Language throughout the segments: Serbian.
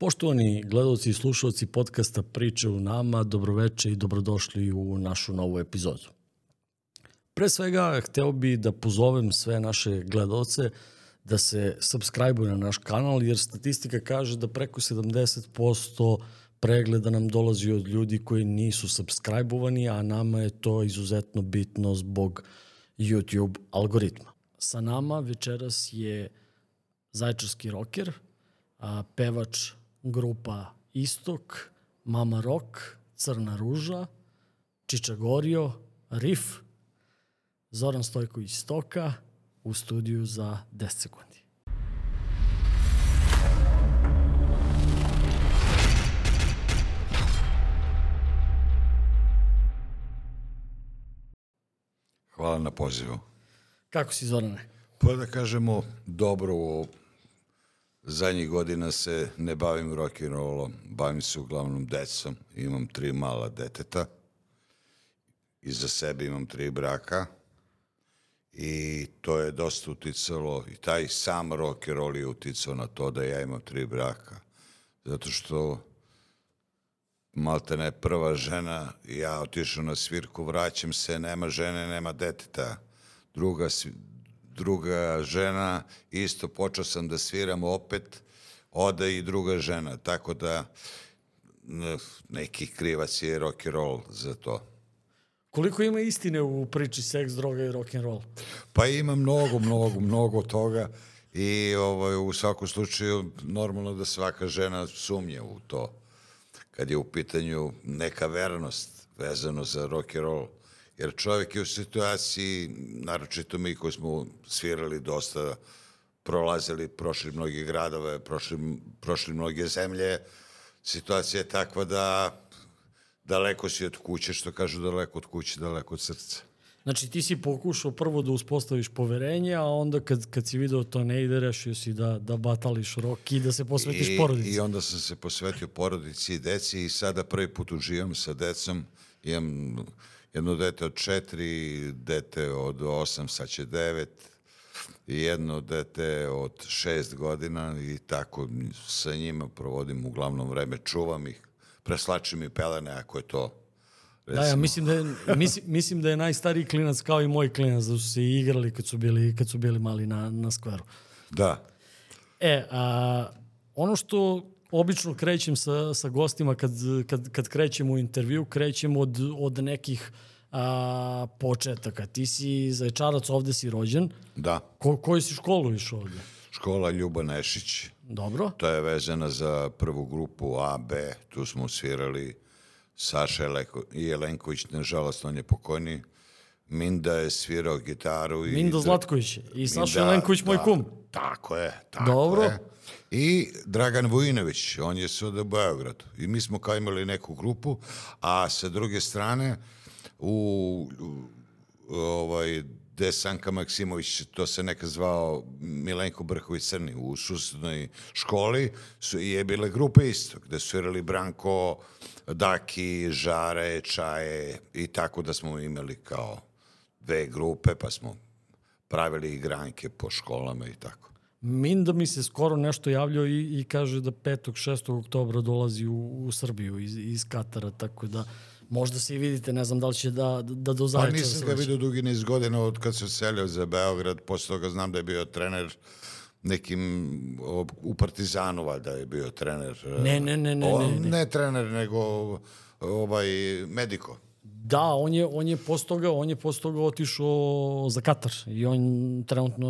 Poštovani gledalci i slušalci podcasta Priče u nama, dobroveče i dobrodošli u našu novu epizodu. Pre svega, hteo bi da pozovem sve naše gledalce da se subscribe na naš kanal, jer statistika kaže da preko 70% pregleda nam dolazi od ljudi koji nisu subscribe-ovani, a nama je to izuzetno bitno zbog YouTube algoritma. Sa nama večeras je Zajčarski rocker, a, pevač grupa Istok, Mama Rock, Crna ruža, Čiča Gorio, Rif, Zoran Stojković Stoka u studiju za 10 sekundi. Hvala na pozivu. Kako si Zorane? Pa da kažemo, dobro u zadnjih godina se ne bavim rock'n'rollom, bavim se uglavnom decom. Imam tri mala deteta, iza sebe imam tri braka i to je dosta uticalo, i taj sam rock'n'roll je uticao na to da ja imam tri braka. Zato što malte ne prva žena, ja otišao na svirku, vraćam se, nema žene, nema deteta. Druga, druga žena, isto počeo sam da sviram opet, ode i druga žena, tako da neki krivac je rock and roll za to. Koliko ima istine u priči seks, droga i rock and roll? Pa ima mnogo, mnogo, mnogo toga i ovaj, u svakom slučaju normalno da svaka žena sumnje u to kad je u pitanju neka vernost vezano za rock and roll. Jer čovjek je u situaciji, naročito mi koji smo svirali dosta, prolazili, prošli mnogi gradove, prošli, prošli mnoge zemlje, situacija je takva da daleko si od kuće, što kažu daleko od kuće, daleko od srca. Znači ti si pokušao prvo da uspostaviš poverenje, a onda kad, kad si video to ne ide, rešio si da, da batališ rok i da se posvetiš porodici. I onda sam se posvetio porodici i deci i sada prvi put uživam sa decom. Imam jedno dete od četiri, dete od osam, sad će devet, i jedno dete od šest godina i tako sa njima provodim uglavnom vreme, čuvam ih, preslačim i pelene ako je to Da, ja mislim da, je, mislim, mislim da je najstariji klinac kao i moj klinac, da su se igrali kad su bili, kad su bili mali na, na skveru. Da, E, a, ono što obično krećem sa, sa gostima kad, kad, kad krećemo u intervju, krećem od, od nekih a, početaka. Ti si zajčarac, ovde si rođen. da. Ko, koju si školu išao ovde? Škola Ljuba Nešić, Dobro. To je vezana za prvu grupu A, B, tu smo svirali Saša Jeleko, i Jelenković, nažalost on je pokojni. Minda je svirao gitaru. I Mindo Zlatković i Saša Minda, Jelenković, moj da, kum. Tako je, tako Dobro. je. I Dragan Vujinović, on je suda u Beogradu. I mi smo kao imali neku grupu, a sa druge strane u, u ovaj, gde Sanka Maksimović, to se nekad zvao Milenko Brhović Crni, u susednoj školi su, je bile grupe isto, gde su svirali Branko, Daki, Žare, Čaje i tako da smo imali kao dve grupe, pa smo pravili igranke po školama i tako. Minda mi se skoro nešto javljao i, i kaže da 5. 6. oktobra dolazi u, u Srbiju iz, iz Katara, tako da možda se i vidite, ne znam da li će da, da do Pa nisam ga vidio dugi niz godina od kad se uselio za Beograd, posle toga znam da je bio trener nekim u Partizanu valjda je bio trener. Ne, ne, ne, ne, ne, ne. ne trener, nego ovaj Mediko. Da, on je, on je posle toga, on je posle toga otišao za Katar i on trenutno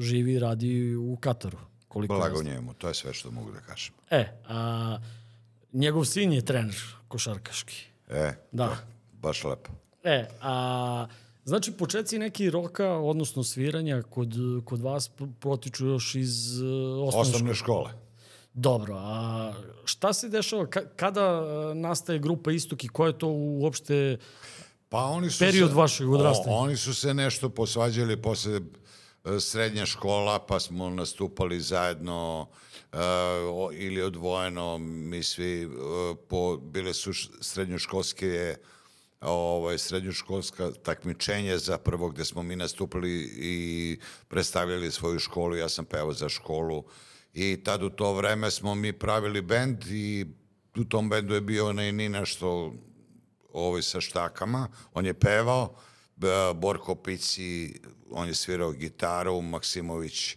živi i radi u Kataru. Koliko Blago njemu, to je sve što mogu da kažem. E, a, njegov sin je trener košarkaški. E, Da. baš lepo. E, a, znači početci neki roka, odnosno sviranja kod, kod vas protiču još iz uh, osnovne Osnovne škole. škole. Dobro, a šta se dešava, ka, kada uh, nastaje grupa Istok i ko je to uopšte Pa oni su Period se, vašeg odrastanja. Oni su se nešto posvađali posle e, srednja škola, pa smo nastupali zajedno o, ili odvojeno, mi svi e, po, bile su srednjoškolske ovaj, srednjoškolska takmičenja zapravo gde smo mi nastupili i predstavljali svoju školu, ja sam pevao za školu I tad u to vreme smo mi pravili bend i u tom bendu je bio onaj Nina što ovaj sa štakama, on je pevao, Borko Pici, on je svirao gitaru, Maksimović,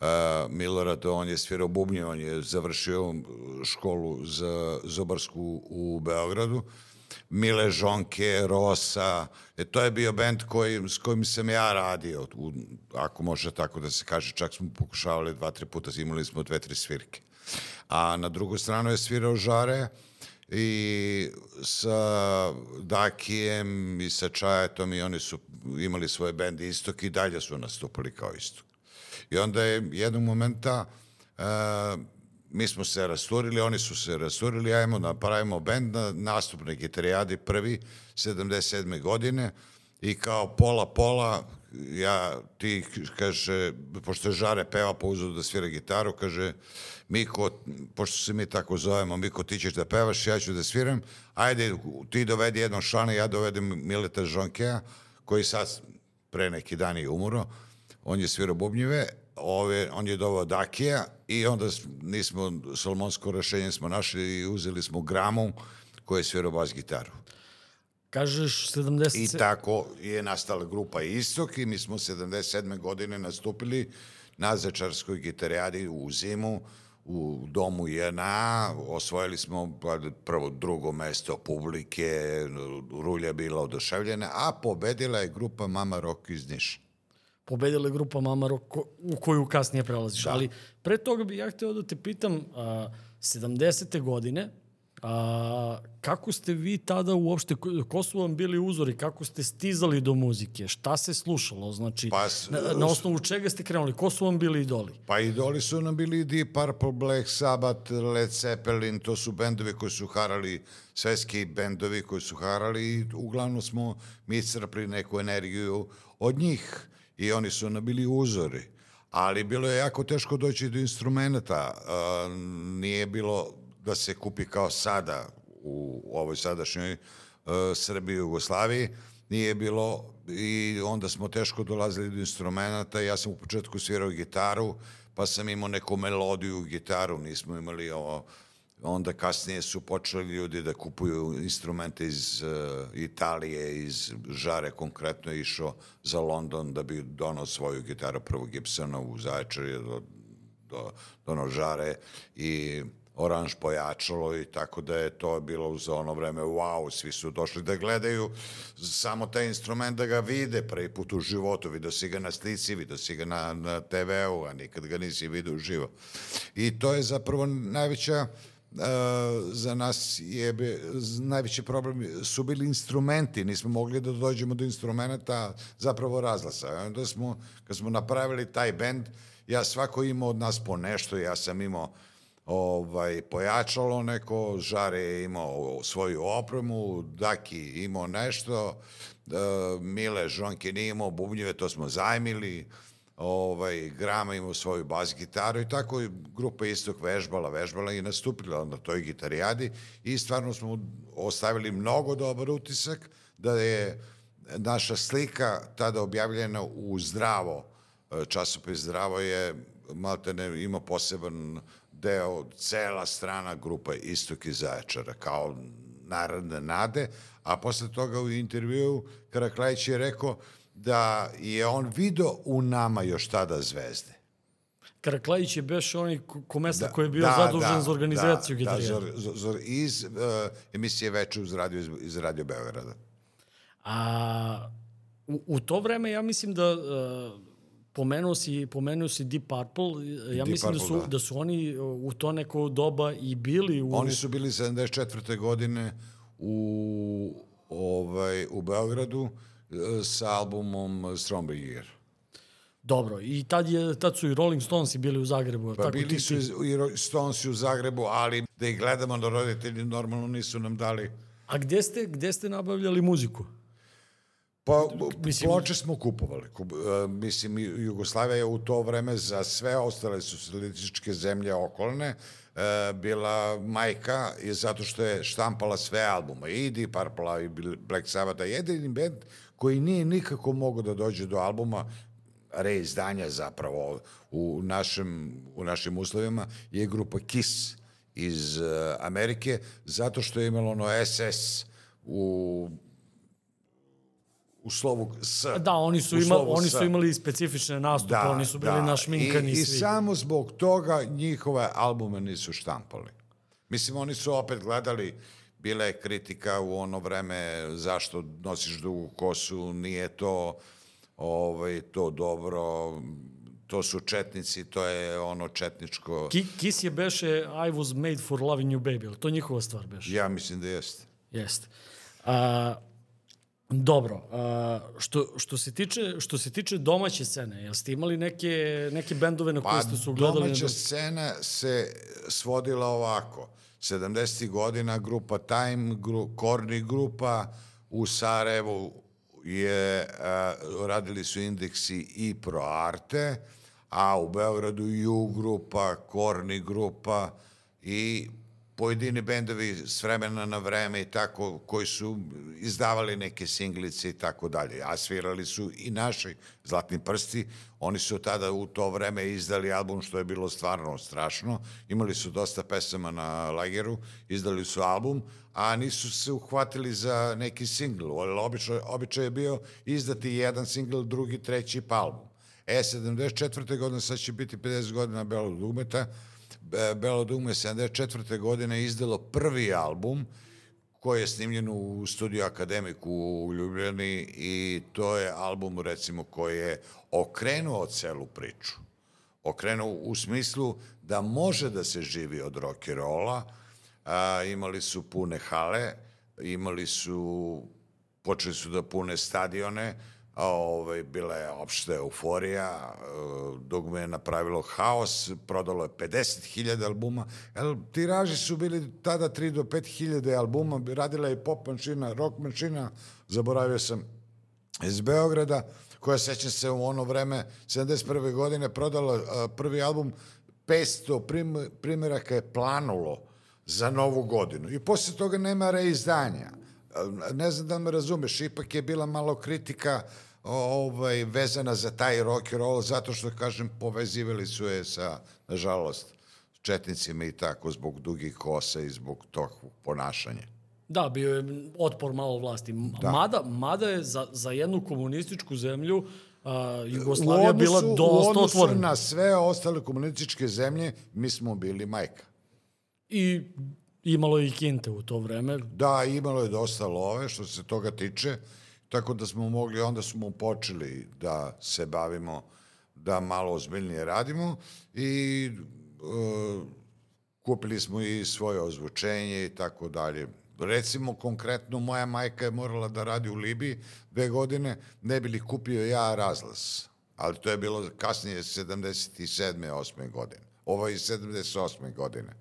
uh, Milorad, on je svirao bubnje, on je završio školu za zobarsku u Beogradu. Mile Žonke, Rosa, e, to je bio bend koji, s kojim sam ja radio, u, ako može tako da se kaže, čak smo pokušavali dva, tri puta, imali smo dve, tri svirke. A na drugu stranu je svirao Žare i sa Dakijem i sa Čajetom i oni su imali svoje bende Istok i dalje su nastupali kao Istok. I onda je jednog momenta uh, mi smo se rasturili, oni su se rasturili, ajmo da napravimo bend na nastup na gitarijadi prvi, 77. godine i kao pola-pola, ja, ti, kaže, pošto Žare peva pa uzeo da svira gitaru, kaže, Miko, pošto se mi tako zovemo, Miko, ti ćeš da pevaš, ja ću da sviram, ajde, ti dovedi jednog šlana, ja dovedem Mileta Žonkea, koji sad pre neki dan je umuro, on je svirao bubnjive, ove, on je dovao Dakija i onda nismo, solomonsko rešenje smo našli i uzeli smo Gramu koji je svirao bas gitaru. Kažeš 70... I tako je nastala grupa Istok i mi smo 77. godine nastupili na Začarskoj gitarijadi u zimu u domu JNA, osvojili smo pa, prvo drugo mesto publike, rulja bila oduševljena, a pobedila je grupa Mama Rock iz Niša pobedila je grupa Mama Rock u koju kasnije prelaziš. Da. Ali pre toga bih ja hteo da te pitam, a, 70. godine, a, kako ste vi tada uopšte, ko su vam bili uzori, kako ste stizali do muzike, šta se slušalo, znači, pa, na, na osnovu čega ste krenuli, ko su vam bili idoli? Pa idoli su nam bili Deep Purple, Black Sabbath, Led Zeppelin, to su bendovi koji su harali, svetski bendovi koji su harali i uglavnom smo mi crpli neku energiju od njih i oni su nam bili uzori. Ali bilo je jako teško doći do instrumenta. Nije bilo da se kupi kao sada u ovoj sadašnjoj Srbiji i Jugoslaviji. Nije bilo i onda smo teško dolazili do instrumenta. Ja sam u početku svirao gitaru, pa sam imao neku melodiju u gitaru. Nismo imali ovo onda kasnije su počeli ljudi da kupuju instrumente iz uh, Italije, iz Žare konkretno išao za London da bi donao svoju gitaru prvo Gibsona u Zaječarje do, do, do Žare i oranž pojačalo i tako da je to bilo za ono vreme wow, svi su došli da gledaju samo taj instrument da ga vide prvi put u životu, vidio si ga na slici, vidio si ga na, na TV-u, a nikad ga nisi vidio uživo. I to je zapravo najveća za nas je be, najveći problem su bili instrumenti, nismo mogli da dođemo do instrumenta zapravo razlasa. Onda smo, kad smo napravili taj bend, ja svako imao od nas po nešto, ja sam imao ovaj, pojačalo neko, Žare je imao svoju opremu, Daki imao nešto, Mile Žonke nije imao bubnjeve, to smo zajmili, ovaj, Grama imao svoju bas gitaru i tako je grupa Istok vežbala, vežbala i nastupila na toj gitarijadi i stvarno smo ostavili mnogo dobar utisak da je naša slika tada objavljena u Zdravo, časopis Zdravo je maltene ima poseban deo, cela strana grupa Istok i Zaječara, kao narodne nade, a posle toga u intervju Karaklajić je rekao da je on video u nama još tada zvezde. Karaklajić je beš onaj komesar da, koji je bio da, zadužen da, za organizaciju da, Da, zor, zor, iz uh, emisije Veče uz radio, iz, iz Radio Beograda. A u, u to vreme ja mislim da uh, pomenuo si, pomenuo si Deep Purple, ja Deep mislim da Purple, da, su, da. da su oni u to neko doba i bili u... Oni su bili 74. godine u, ovaj, u Beogradu, sa albumom Strawberry Year. Dobro, i tad, je, tad su i Rolling Stonesi bili u Zagrebu. Pa tako bili ti... su i Stonesi u Zagrebu, ali da ih gledamo da roditelji normalno nisu nam dali. A gde ste, gde ste nabavljali muziku? Pa, mislim, ploče smo kupovali. Kup, uh, mislim, Jugoslavija je u to vreme za sve ostale socijalističke zemlje okolne uh, bila majka i zato što je štampala sve albume. I Deep Purple i Black Sabbath. Jedini band koji nije nikako mogao da dođe do albuma, reizdanja zapravo u našem, u našim uslovima je grupa Kiss iz uh, Amerike, zato što je imalo ono SS u u slovu S. Da, oni su, slovu oni su imali specifične nastupe, da, oni su bili da. našminkani I, svi. I samo zbog toga njihove albume nisu štampali. Mislim, oni su opet gledali, bila je kritika u ono vreme zašto nosiš dugu kosu, nije to ovaj, to dobro, to su četnici, to je ono četničko... Ki, Kiss je beše I was made for loving you baby, ali to njihova stvar beše? Ja mislim da jeste. Jeste. A, Dobro, a, što, što, se tiče, što se tiče domaće scene, jel ste imali neke, neke bendove na koje Pa ste su gledali? domaća na... scena se svodila ovako. 70. godina grupa Time, gru, Korni grupa u Sarajevu je, a, radili su indeksi i Pro Arte, a u Beogradu U grupa, Korni grupa i pojedini bendovi s vremena na vreme i tako, koji su izdavali neke singlice i tako dalje. A svirali su i naši Zlatni prsti. Oni su tada u to vreme izdali album što je bilo stvarno strašno. Imali su dosta pesama na lageru, izdali su album, a nisu se uhvatili za neki singl. Običaj, običaj je bio izdati jedan singl, drugi, treći pa album. E, 74. godine, sad će biti 50 godina Belog dugmeta, Belo dugme 74. godine izdalo prvi album koji je snimljen u studiju Akademiku u Ljubljani i to je album recimo koji je okrenuo celu priču. Okrenuo u smislu da može da se živi od rock'n'rolla, a, imali su pune hale, imali su, počeli su da pune stadione, a ovaj, bila je opšta euforija, dugme je napravilo haos, prodalo je 50.000 albuma, el, tiraži su bili tada 3 do 5.000 albuma, radila je pop manšina, rock manšina, zaboravio sam, iz Beograda, koja sećam se u ono vreme, 71. godine, prodala prvi album, 500 prim, primjeraka je planulo za novu godinu. I posle toga nema reizdanja. Ne znam da me razumeš, ipak je bila malo kritika ovaj, vezana za taj rock and roll, zato što, kažem, povezivali su je sa, nažalost, četnicima i tako, zbog dugih kosa i zbog tog ponašanja. Da, bio je otpor malo vlasti. Da. Mada, mada je za, za jednu komunističku zemlju a, Jugoslavija odnosu, bila dosta otvorena. U odnosu otvorena. na sve ostale komunističke zemlje, mi smo bili majka. I imalo je i kinte u to vreme. Da, imalo je dosta love što se toga tiče, tako da smo mogli, onda smo počeli da se bavimo, da malo ozbiljnije radimo i uh, kupili smo i svoje ozvučenje i tako dalje. Recimo, konkretno, moja majka je morala da radi u Libiji dve godine, ne bi li kupio ja razlas. Ali to je bilo kasnije 77. 8. godine. Ovo je 78. godine.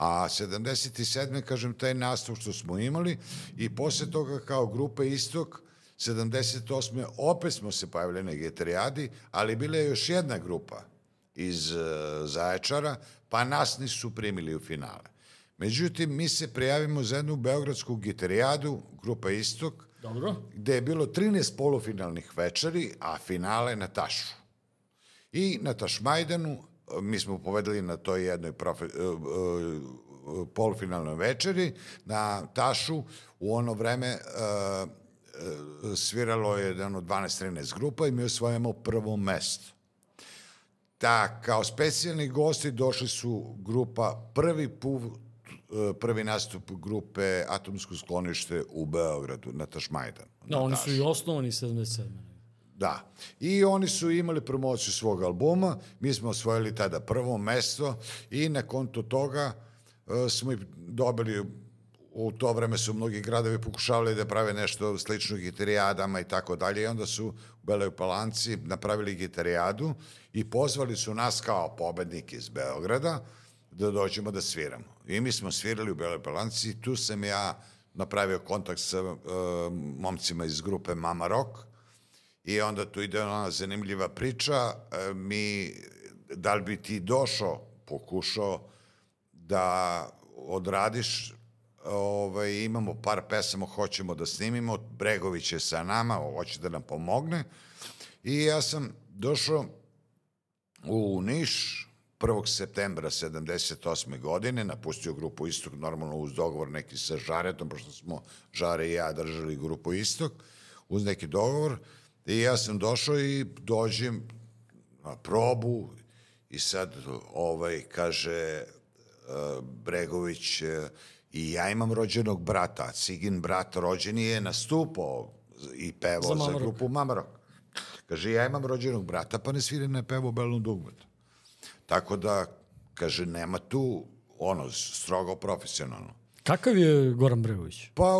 A 77. kažem, taj nastav što smo imali i posle toga kao grupa Istok, 78. opet smo se pojavili na gitarijadi, ali bila je još jedna grupa iz uh, Zaječara, pa nas nisu primili u finale. Međutim, mi se prijavimo za jednu beogradsku gitarijadu, grupa Istok, Dobro. gde je bilo 13 polufinalnih večeri, a finale na Tašu. I na Tašmajdanu mi smo povedali na toj jednoj profe, uh, uh, polufinalnoj večeri, na Tašu u ono vreme uh, sviralo je jedno 12-13 grupa i mi osvojamo prvo mesto. Da, kao specijalni gosti došli su grupa prvi put prvi nastup grupe Atomsko sklonište u Beogradu, na Tašmajdan. Da, oni su i osnovani 77. Da. I oni su imali promociju svog albuma, mi smo osvojili tada prvo mesto i na konto toga uh, smo dobili u to vreme su mnogi gradovi pokušavali da prave nešto slično gitarijadama i tako dalje i onda su u Beloj Palanci napravili gitarijadu i pozvali su nas kao pobednik iz Beograda da dođemo da sviramo. I mi smo svirali u Beloj Palanci i tu sam ja napravio kontakt sa uh, momcima iz grupe Mama Rock i onda tu ide ona zanimljiva priča, uh, mi, da li bi ti došao, pokušao da odradiš ovaj, imamo par pesama, hoćemo da snimimo, Bregović je sa nama, hoće da nam pomogne. I ja sam došao u Niš 1. septembra 78. godine, napustio grupu Istok, normalno uz dogovor neki sa Žaretom, pošto smo Žare i ja držali grupu Istok, uz neki dogovor, i ja sam došao i dođem na probu i sad ovaj kaže uh, Bregović uh, i ja imam rođenog brata, Cigin brat rođeni je nastupao i pevao za, za grupu Mamarok. Kaže, ja imam rođenog brata, pa ne svira na pevo belom dugmetu. Tako da, kaže, nema tu, ono, strogo profesionalno. Kakav je Goran Bregović? Pa,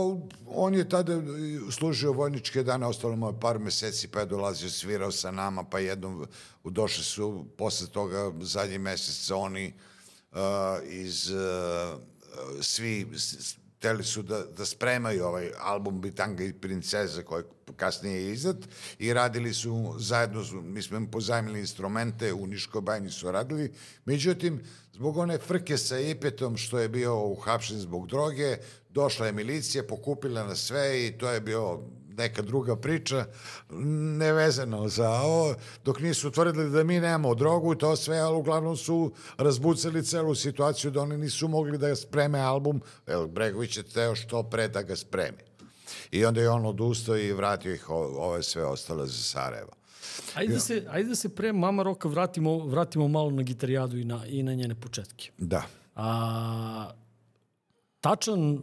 on je tada služio vojničke dane, ostalo mu je par meseci, pa je dolazio, svirao sa nama, pa jednom došli su, posle toga, zadnji mesec, oni uh, iz uh, svi hteli su da, da spremaju ovaj album Bitanga i princeze koji kasnije je izdat i radili su zajedno, mi smo im pozajmili instrumente, u Niškoj bajni su radili, međutim, zbog one frke sa Ipetom što je bio uhapšen zbog droge, došla je milicija, pokupila na sve i to je bio neka druga priča, nevezano za ovo, dok nisu utvrdili da mi nemamo drogu i to sve, ali uglavnom su razbucali celu situaciju da oni nisu mogli da spreme album, El Bregović je teo što pre da ga spremi. I onda je on odustao i vratio ih ove sve ostale za Sarajevo. Ajde da se, ajde da se pre Mama Roka vratimo, vratimo malo na gitarijadu i na, i na njene početke. Da. A, tačan uh,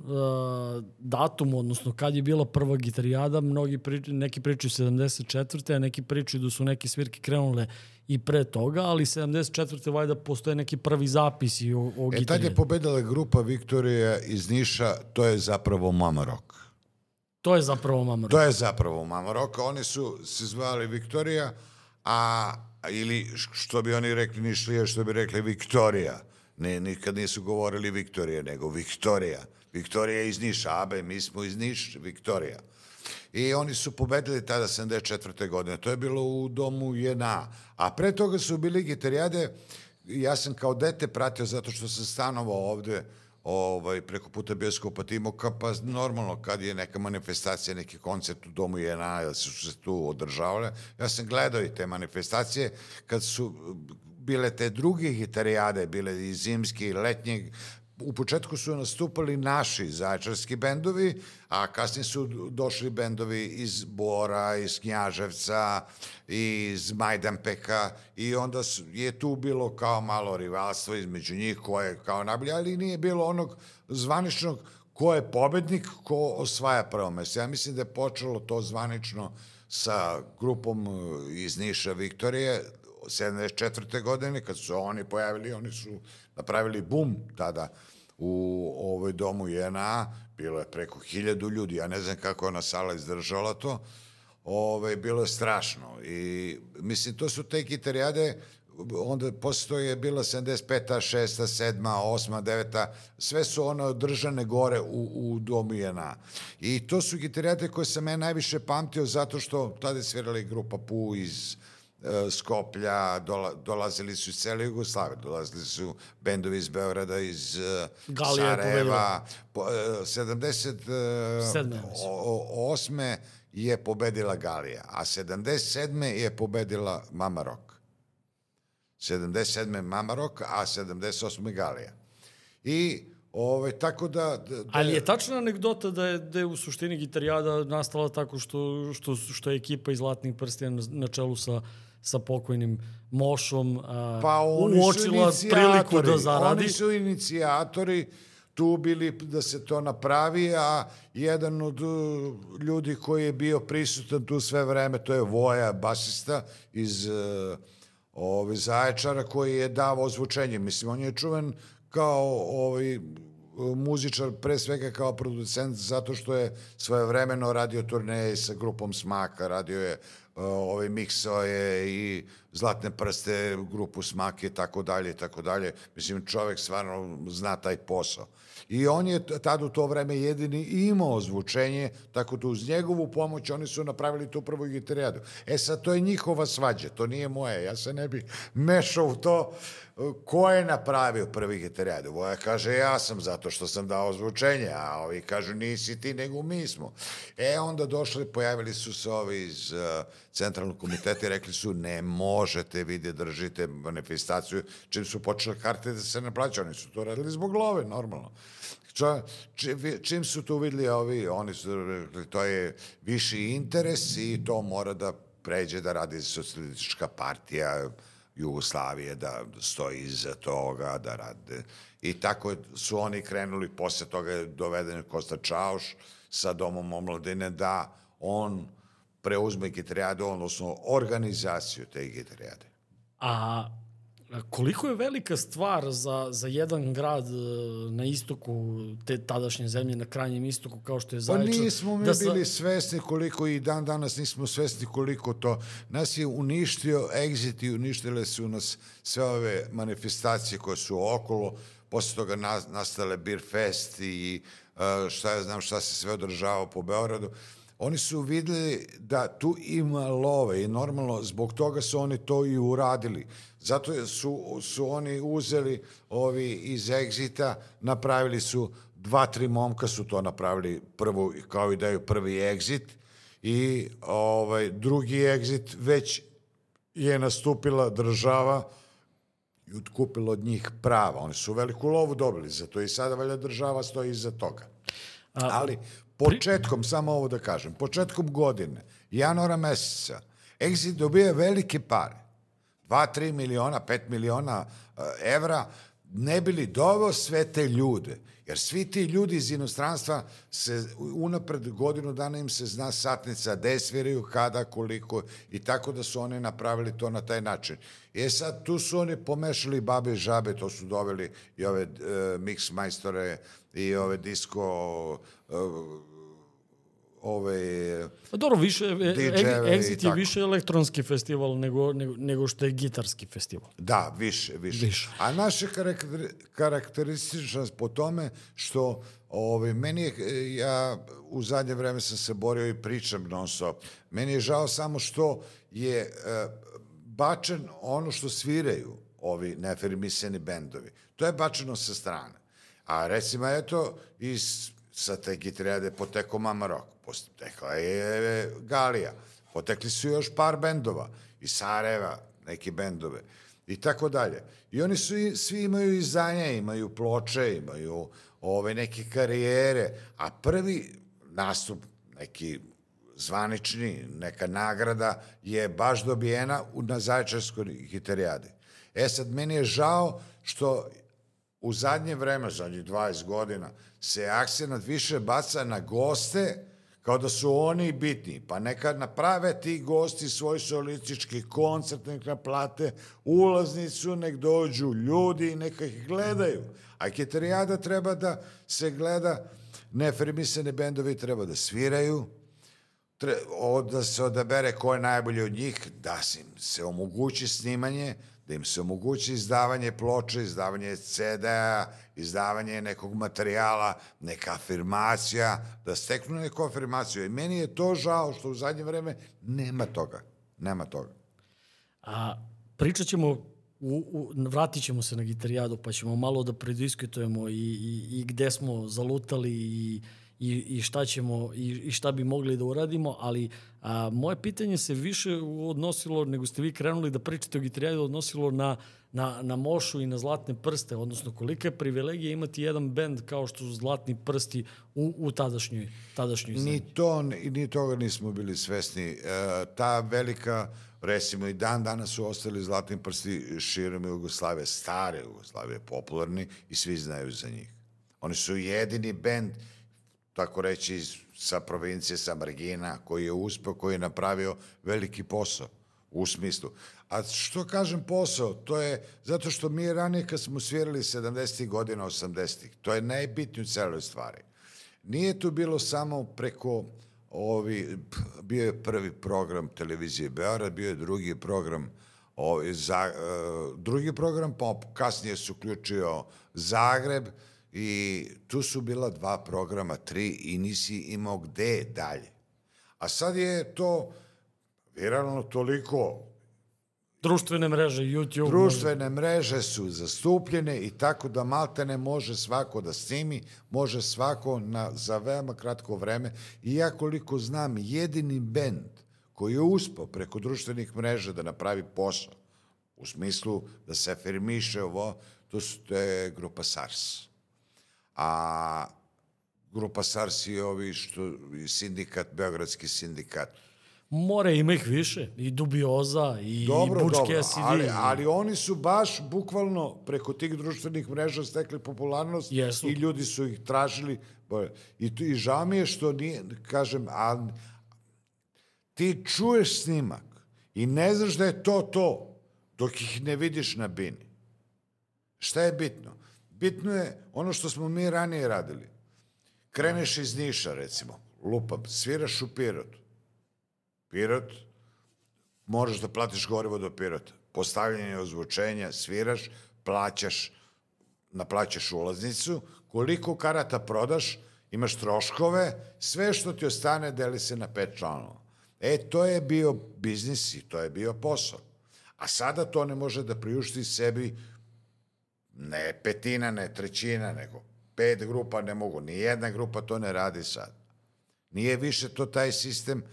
datum, odnosno kad je bila prva gitarijada, mnogi prič, neki pričaju 74. a neki pričaju da su neke svirke krenule i pre toga, ali 74. vajda postoje neki prvi zapisi o, o e, tad je pobedala grupa Viktorija iz Niša, to je zapravo Mama Rock. To je zapravo Mama Rock. To je zapravo Mama Rock. Oni su se zvali Viktorija, a ili što bi oni rekli Nišlije, što bi rekli Viktorija. Ne, nikad nisu govorili Viktorija, nego Viktorija. Viktorija iz Niša, Abe, mi smo iz Niš, Viktorija. I oni su pobedili tada 74. godine. To je bilo u domu JNA. A pre toga su bili gitarijade, ja sam kao dete pratio zato što sam stanovao ovde ovaj, preko puta bioskopa Timoka, pa normalno kad je neka manifestacija, neki koncert u domu JNA, da su se tu održavale, ja sam gledao i te manifestacije kad su bile te druge gitarijade, bile i zimski i letnji, u početku su nastupali naši zaječarski bendovi, a kasnije su došli bendovi iz Bora, iz Knjaževca, iz Majdanpeka i onda je tu bilo kao malo rivalstvo između njih koje kao najbolje, ali nije bilo onog zvaničnog ko je pobednik, ko osvaja prvo mesto. Ja mislim da je počelo to zvanično sa grupom iz Niša Viktorije, 74. godine, kad su oni pojavili, oni su napravili bum tada u ovoj domu JNA, bilo je preko hiljadu ljudi, ja ne znam kako je ona sala izdržala to, Ove, bilo je strašno i mislim to su te gitarijade onda posle je bila 75. 6. 7. 8. 9. sve su one održane gore u, u domu JNA. I to su gitarijade koje sam ja najviše pamtio zato što tada je svirala i grupa Pu iz Skoplja, dola, dolazili su iz cele Jugoslave, dolazili su bendovi iz Beograda, iz e, Galija Sarajeva. Po, 78. E, je pobedila Galija, a 77. je pobedila Mama Rock. 77. Mama Rock, a 78. Galija. I Ove, tako da, da... Ali je tačna anegdota da je, da je u suštini gitarijada nastala tako što, što, što je ekipa iz Zlatnih prstija na, na čelu sa sa pokojnim Mošom a, pa uočila priliku da zaradi. Oni su inicijatori tu bili da se to napravi, a jedan od uh, ljudi koji je bio prisutan tu sve vreme, to je Voja, basista iz uh, ove Zaječara, koji je davao zvučenje. Mislim, on je čuven kao ovaj, muzičar, pre svega kao producent, zato što je svoje vremeno radio turneje sa grupom Smaka, radio je ove miksao je i Zlatne prste, grupu Smake, tako dalje, tako dalje. Mislim, čovek stvarno zna taj posao. I on je tad u to vreme jedini imao zvučenje, tako da uz njegovu pomoć oni su napravili tu prvu gitarijadu. E sad, to je njihova svađa, to nije moje. Ja se ne bih mešao u to ko je napravio prvi gitarijadu. Voja kaže, ja sam zato što sam dao zvučenje, a ovi kažu, nisi ti, nego mi smo. E, onda došli, pojavili su se ovi iz uh, centralnog komiteta i rekli su, ne možete vi da držite manifestaciju, čim su počeli karte da se ne oni su to radili zbog love, normalno. Ča, čim su to videli ovi, oni su rekli, to je viši interes i to mora da pređe da radi socijalistička partija Jugoslavije, da stoji iza toga, da rade. I tako su oni krenuli, posle toga je doveden Kosta Čauš sa Domom omladine, da on preuzme gitarijadu, odnosno organizaciju te gitarijade. A Koliko je velika stvar za, za jedan grad e, na istoku te tadašnje zemlje, na krajnjem istoku, kao što je Zaječar? Pa nismo mi da bili sa... svesni koliko i dan danas nismo svesni koliko to. Nas je uništio exit i uništile su nas sve ove manifestacije koje su okolo, posle toga nastale Beer Fest i e, šta ja znam šta se sve održava po Beogradu oni su videli da tu ima love i normalno zbog toga su oni to i uradili. Zato su, su oni uzeli ovi iz Exita, napravili su dva, tri momka su to napravili prvo, kao i daju prvi Exit i ovaj, drugi Exit već je nastupila država i utkupila od njih prava. Oni su veliku lovu dobili, zato i sada valja država stoji iza toga. Ali početkom, samo ovo da kažem, početkom godine, januara meseca, Exit dobija velike pare. 2, 3 miliona, 5 miliona uh, evra, ne bili doveo sve te ljude. Jer svi ti ljudi iz inostranstva se unapred godinu dana im se zna satnica, gde sviraju, kada, koliko i tako da su oni napravili to na taj način. E sad, tu su oni pomešali babe i žabe, to su doveli i ove uh, mix majstore i ove disco uh, ove Pa dobro, više e, Exit je više elektronski festival nego, nego, nego što je gitarski festival. Da, više, više. više. A naše karakter, karakterističnost po tome što ove, meni je, ja u zadnje vreme sam se borio i pričam non stop. Meni je žao samo što je e, bačen ono što sviraju ovi nefermiseni bendovi. To je bačeno sa strane. A recimo, eto, iz sa te gitrijade poteko Mama Rock, potekla je Galija, potekli su još par bendova, iz Sarajeva neki bendove i tako dalje. I oni su, svi imaju izdanje, imaju ploče, imaju ove neke karijere, a prvi nastup, neki zvanični, neka nagrada je baš dobijena na Zaječarskoj gitarijadi. E sad, meni je žao što u zadnje vreme, zadnjih 20 godina, se akcenat više baca na goste, kao da su oni bitni, pa neka naprave ti gosti svoj solistički koncert, nek naplate ulaznicu, nek dođu ljudi i neka ih gledaju. A kitarijada treba da se gleda, nefermisane bendovi treba da sviraju, tre, da se odabere ko je najbolji od njih, da se omogući snimanje, da im se omogući izdavanje ploče, izdavanje CD-a, izdavanje nekog materijala, neka afirmacija, da steknu neku afirmaciju. I meni je to žao što u zadnje vreme nema toga. Nema toga. A pričat ćemo, u, u, vratit ćemo se na gitarijadu, pa ćemo malo da prediskutujemo i, i, i gde smo zalutali i i, i šta ćemo i, i šta bi mogli da uradimo, ali a, moje pitanje se više odnosilo, nego ste vi krenuli da pričate o gitarijadu, odnosilo na, na, na mošu i na zlatne prste, odnosno kolika je privilegija imati jedan bend kao što su zlatni prsti u, u tadašnjoj, tadašnjoj zemlji. Ni to, ni toga nismo bili svesni. E, ta velika recimo i dan danas su ostali zlatni prsti širom Jugoslavije, stare Jugoslavije, popularni i svi znaju za njih. Oni su jedini bend tako reći, sa provincije, sa margina, koji je uspeo, koji je napravio veliki posao u smislu. A što kažem posao? To je zato što mi ranije kad smo svirali 70. godina, 80. To je najbitnije u celoj stvari. Nije tu bilo samo preko ovi, bio je prvi program televizije Beograd, bio je drugi program Ovaj, za, e, drugi program, pa kasnije se uključio Zagreb i tu su bila dva programa, tri i nisi imao gde dalje. A sad je to viralno toliko Društvene mreže, YouTube. Društvene mreže su zastupljene i tako da malte ne može svako da snimi, može svako na, za veoma kratko vreme. I ja koliko znam, jedini bend koji je uspao preko društvenih mreža da napravi posao, u smislu da se afirmiše ovo, to, su, to je grupa SARS. A grupa SARS i ovi što, sindikat, Beogradski sindikat, More ima ih više, i Dubioza, i Dobro, Butch dobro, Cassidy. ali, ali oni su baš bukvalno preko tih društvenih mreža stekli popularnost Jesu. i ljudi su ih tražili. I, tu, I žao mi je što nije, kažem, a, ti čuješ snimak i ne znaš da je to to dok ih ne vidiš na bini. Šta je bitno? Bitno je ono što smo mi ranije radili. Kreneš iz Niša, recimo, lupam, sviraš u Pirotu. Pirot, moraš da platiš gorivo do Pirota. Postavljanje ozvučenja, sviraš, plaćaš, naplaćaš ulaznicu, koliko karata prodaš, imaš troškove, sve što ti ostane deli se na pet članova. E, to je bio biznis i to je bio posao. A sada to ne može da priušti sebi ne petina, ne trećina, nego pet grupa ne mogu. Ni jedna grupa to ne radi sad. Nije više to taj sistem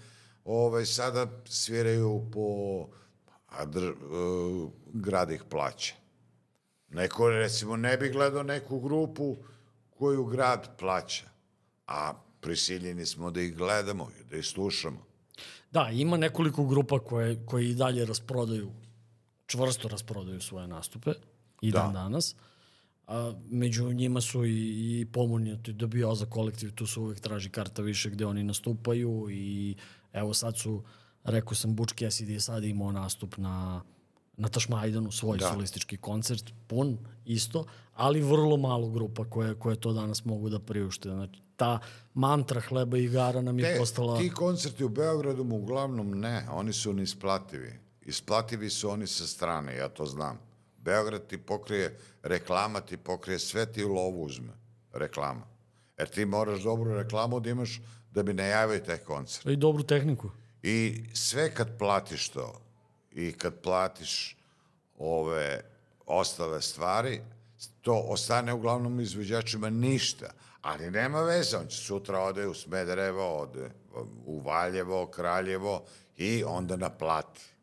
ovaj, sada sviraju po a dr, uh, grad ih plaća. Neko, recimo, ne bi gledao neku grupu koju grad plaća, a prisiljeni smo da ih gledamo i da ih slušamo. Da, ima nekoliko grupa koje, koje i dalje rasprodaju, čvrsto rasprodaju svoje nastupe i da. dan danas. A, među njima su i, i pomunjati dobio za kolektiv, tu su uvek traži karta više gde oni nastupaju i evo sad su, rekao sam, Butch Cassidy je sad imao nastup na, na Tašmajdanu, svoj da. solistički koncert, pun isto, ali vrlo malo grupa koje, koje to danas mogu da priušte. Znači, ta mantra hleba i igara nam je Te, postala... Ti koncerti u Beogradu uglavnom ne, oni su neisplativi. Isplativi su oni sa strane, ja to znam. Beograd ti pokrije, reklama ti pokrije, sve ti u lovu uzme, reklama. Jer ti moraš dobru reklamu da imaš da bi najavio taj koncert. I dobru tehniku. I sve kad platiš to i kad platiš ove ostale stvari, to ostane uglavnom izvođačima ništa. Ali nema veze, on će sutra ode u Smederevo, ode u Valjevo, Kraljevo i onda naplati.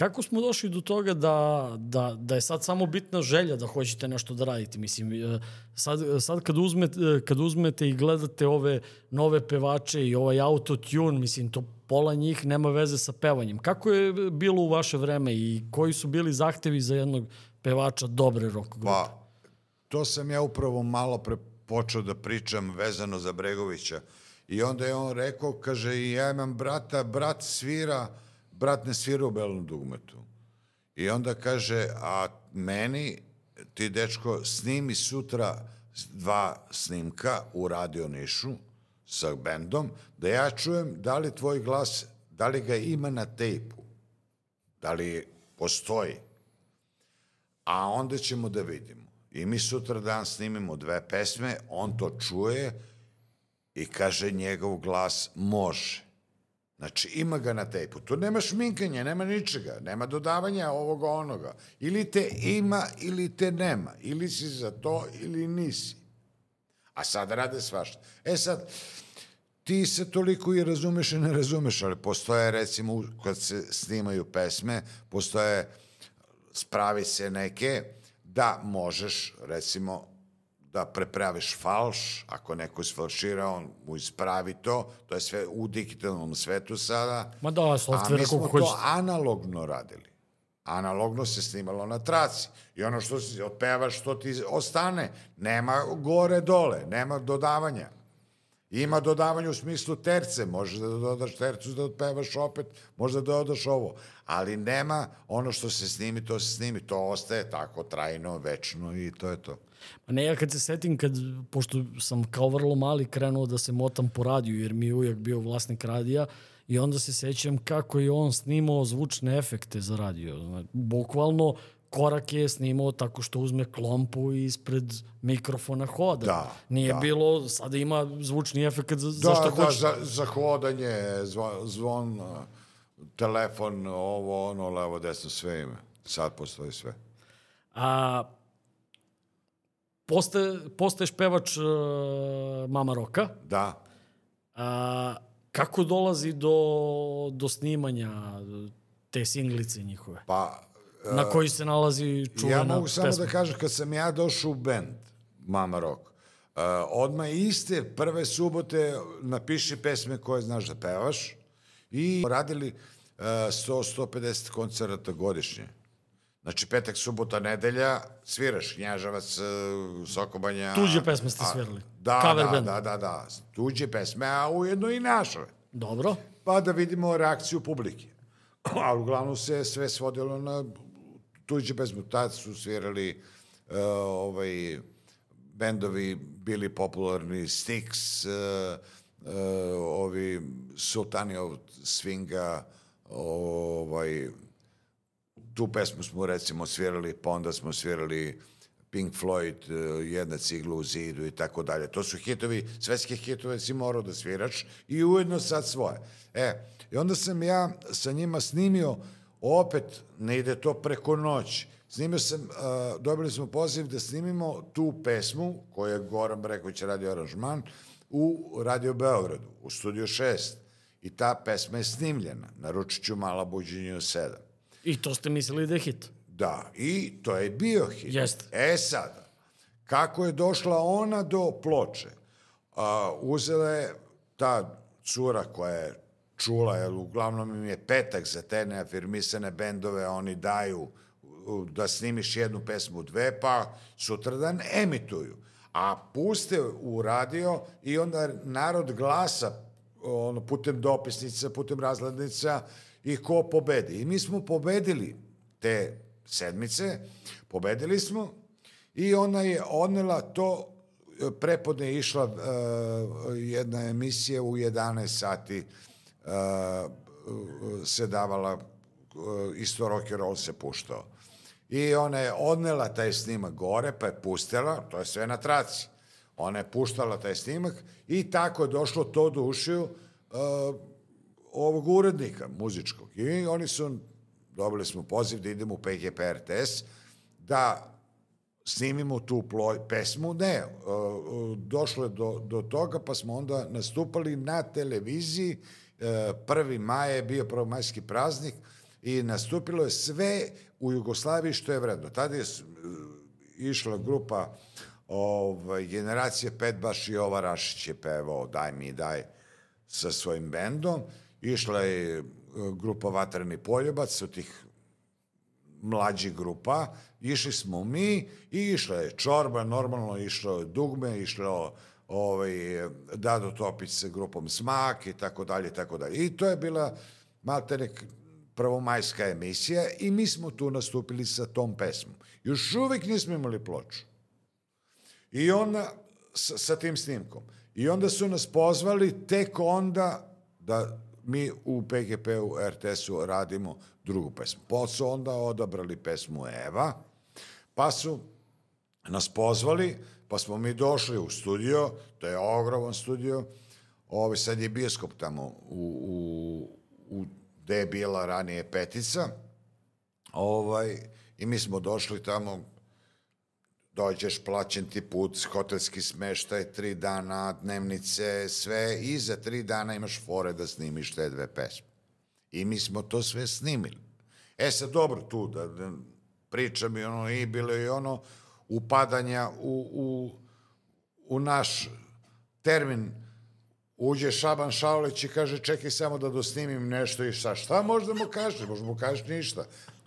Kako smo došli do toga da, da, da je sad samo bitna želja da hoćete nešto da radite? Mislim, e, sad, sad kad, uzmete, kad uzmete i gledate ove nove pevače i ovaj autotune, mislim, to pola njih nema veze sa pevanjem. Kako je bilo u vaše vreme i koji su bili zahtevi za jednog pevača dobre rock grupe? Pa, to sam ja upravo malo pre počeo da pričam vezano za Bregovića. I onda je on rekao, kaže, ja imam brata, brat svira brat ne svira u belom dugmetu. I onda kaže, a meni, ti dečko, snimi sutra dva snimka u Radio Nišu sa bendom, da ja čujem da li tvoj glas, da li ga ima na tejpu, da li postoji. A onda ćemo da vidimo. I mi sutra dan snimimo dve pesme, on to čuje i kaže njegov glas može. Znači, ima ga na tejpu. Tu nema šminkanja, nema ničega, nema dodavanja ovoga onoga. Ili te ima, ili te nema. Ili si za to, ili nisi. A sad rade svašta. E sad, ti se toliko i razumeš i ne razumeš, ali postoje, recimo, kad se snimaju pesme, postoje, spravi se neke, da možeš, recimo, da prepraviš falš, ako neko isfalšira, on mu ispravi to, to je sve u digitalnom svetu sada. Ma da, software A mi smo to analogno radili. Analogno se snimalo na traci. I ono što si otpevaš, što ti ostane. Nema gore dole, nema dodavanja. Ima dodavanje u smislu terce, možeš da dodaš tercu da otpevaš opet, možda da dodaš ovo, ali nema ono što se snimi, to se snimi, to ostaje tako trajno, večno i to je to. Pa ne, ja kad se setim, kad, pošto sam kao vrlo mali krenuo da se motam po radiju, jer mi je uvijek bio vlasnik radija, i onda se sećam kako je on snimao zvučne efekte za radio. Znači, bukvalno korak je snimao tako što uzme klompu i ispred mikrofona hoda. Da, Nije da. bilo, sada ima zvučni efekt za, Da, za šta da, hoće. za, za hodanje, zvon, zvon, telefon, ovo, ono, levo, desno, sve ima. Sad postoji sve. A, postaje, postaješ pevač uh, Mama Roka. Da, A, kako dolazi do, do snimanja te singlice njihove? pa Na koji se nalazi čuvena ja mogu samo pesma? da kažem, kad sam ja došao u band, Mama Rock, uh, odmah iste prve subote napiši pesme koje znaš da pevaš i radili uh, 100-150 koncerata godišnje. Znači, petak, subota, nedelja, sviraš Knjažavac, uh, Sokobanja. Tuđe pesme ste a- svirali. Da, Cover da, band. da, da, da. Tuđe pesme, a ujedno i naše Dobro. pa da vidimo reakciju publike. Ali uglavnom se sve svodilo na tuđe pesmu. Tad su svirali uh, ovaj, bendovi bili popularni, Styx, uh, uh, ovi Sultani od Swinga, ovaj, tu pesmu smo recimo svirali, pa onda smo svirali Pink Floyd, eh, jedna cigla u zidu i tako dalje. To su hitovi, svetske hitove si morao da sviraš i ujedno sad svoje. E, i onda sam ja sa njima snimio, opet ne ide to preko noći, snimio sam, uh, dobili smo poziv da snimimo tu pesmu, koju je Goran Breković radio aranžman, u Radio Beogradu, u Studio 6. I ta pesma je snimljena, naručit ću Mala buđenja u 7. I to ste mislili da je hit. Da, i to je bio hit. Jeste. E sada, kako je došla ona do ploče? A, uzela je ta cura koja je čula, jer uglavnom im je petak za te neafirmisane bendove, oni daju da snimiš jednu pesmu, dve, pa sutradan emituju. A puste u radio i onda narod glasa ono, putem dopisnica, putem razglednica i ko pobedi. I mi smo pobedili te sedmice, pobedili smo i ona je odnela to, prepodne je išla uh, jedna emisija u 11 sati uh, se davala, uh, isto rock and roll se puštao. I ona je odnela taj snimak gore, pa je pustila, to je sve na traci. Ona je puštala taj snimak i tako je došlo to do ušiju uh, ovog urednika muzičkog. I oni su, dobili smo poziv da idemo u PGP RTS, da snimimo tu ploj, pesmu. Ne, uh, uh, došlo je do, do toga, pa smo onda nastupali na televiziji. Uh, 1. maj je bio prvomajski praznik i nastupilo je sve u Jugoslaviji što je vredno. Tada je išla grupa ovaj, generacije pet, baš i ova Rašić je pevao Daj mi daj sa svojim bendom. Išla je e, grupa Vatreni poljubac od tih mlađih grupa, išli smo mi i išla je Čorba, normalno išlo je Dugme, išlo ovaj, Dado Topić sa grupom Smak i tako dalje, tako dalje. I to je bila maltene prvomajska emisija i mi smo tu nastupili sa tom pesmom. Još uvijek nismo imali ploču. I onda, sa, sa tim snimkom. I onda su nas pozvali tek onda da mi u PGP-u, RTS-u radimo drugu pesmu. Pa su onda odabrali pesmu Eva, pa su nas pozvali, pa smo mi došli u studio, to je ogroman studio, ovaj, sad je bioskop tamo u, u, u gde je bila ranije petica, ovaj, i mi smo došli tamo, dođeš, plaćen ti put, hotelski smeštaj, tri dana, dnevnice, sve, i za tri dana imaš fore da snimiš te dve pesme. I mi smo to sve snimili. E sad, dobro, tu da, da pričam i ono, i bilo i ono upadanja u, u, u naš termin uđe Šaban Šaulić i kaže čekaj samo da dosnimim nešto i šta, šta možda mu kažeš, možda mu kažeš ništa.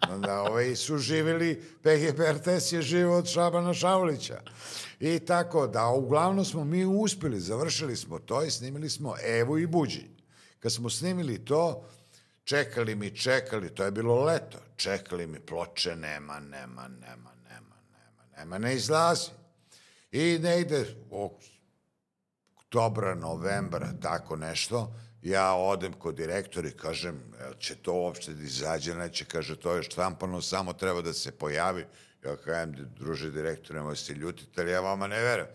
Da, ovaj su živjeli, PGP RTS je živo od Šabana Šaulića. I tako da, uglavnom smo mi uspjeli, završili smo to i snimili smo Evu i Buđi. Kad smo snimili to, čekali mi, čekali, to je bilo leto, čekali mi ploče, nema, nema, nema, nema, nema, nema, ne izlazi. I ne ide, o, oktobra, novembra, tako nešto, ja odem kod direktora i kažem, "Jel će to uopšte da izađe, neće, kaže, to je štampano, samo treba da se pojavi. Ja kažem, druže direktore, nemoj se ljutiti, ali ja vama ne verujem.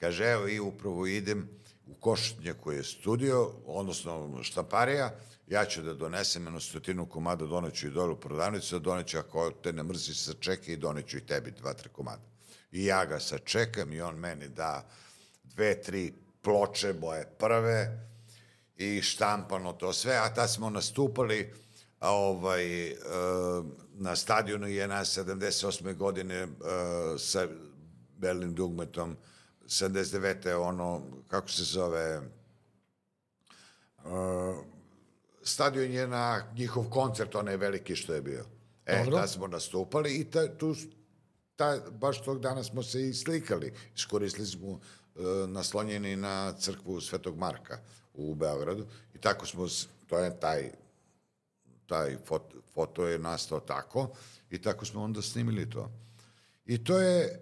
Kaže, evo, i upravo idem u Košutnje koji je studio, odnosno štamparija, ja ću da donesem jednu stotinu komada, doneću i dole u prodavnicu, doneću ako te ne mrzi sa čeke i doneću i tebi dva, tri komada. I ja ga sačekam i on meni da dve, tri ploče boje prve i štampano to sve, a tad smo nastupali a, ovaj, e, na stadionu JNA 78. godine e, sa Berlin Dugmetom 79. ono, kako se zove, uh, stadion je na njihov koncert, onaj veliki što je bio. E, Dobro. tad smo nastupali i ta, tu, ta, baš tog dana smo se i slikali. Iskoristili smo uh, naslonjeni na crkvu Svetog Marka u Beogradu i tako smo, to je taj taj foto, foto je nastao tako i tako smo onda snimili to. I to je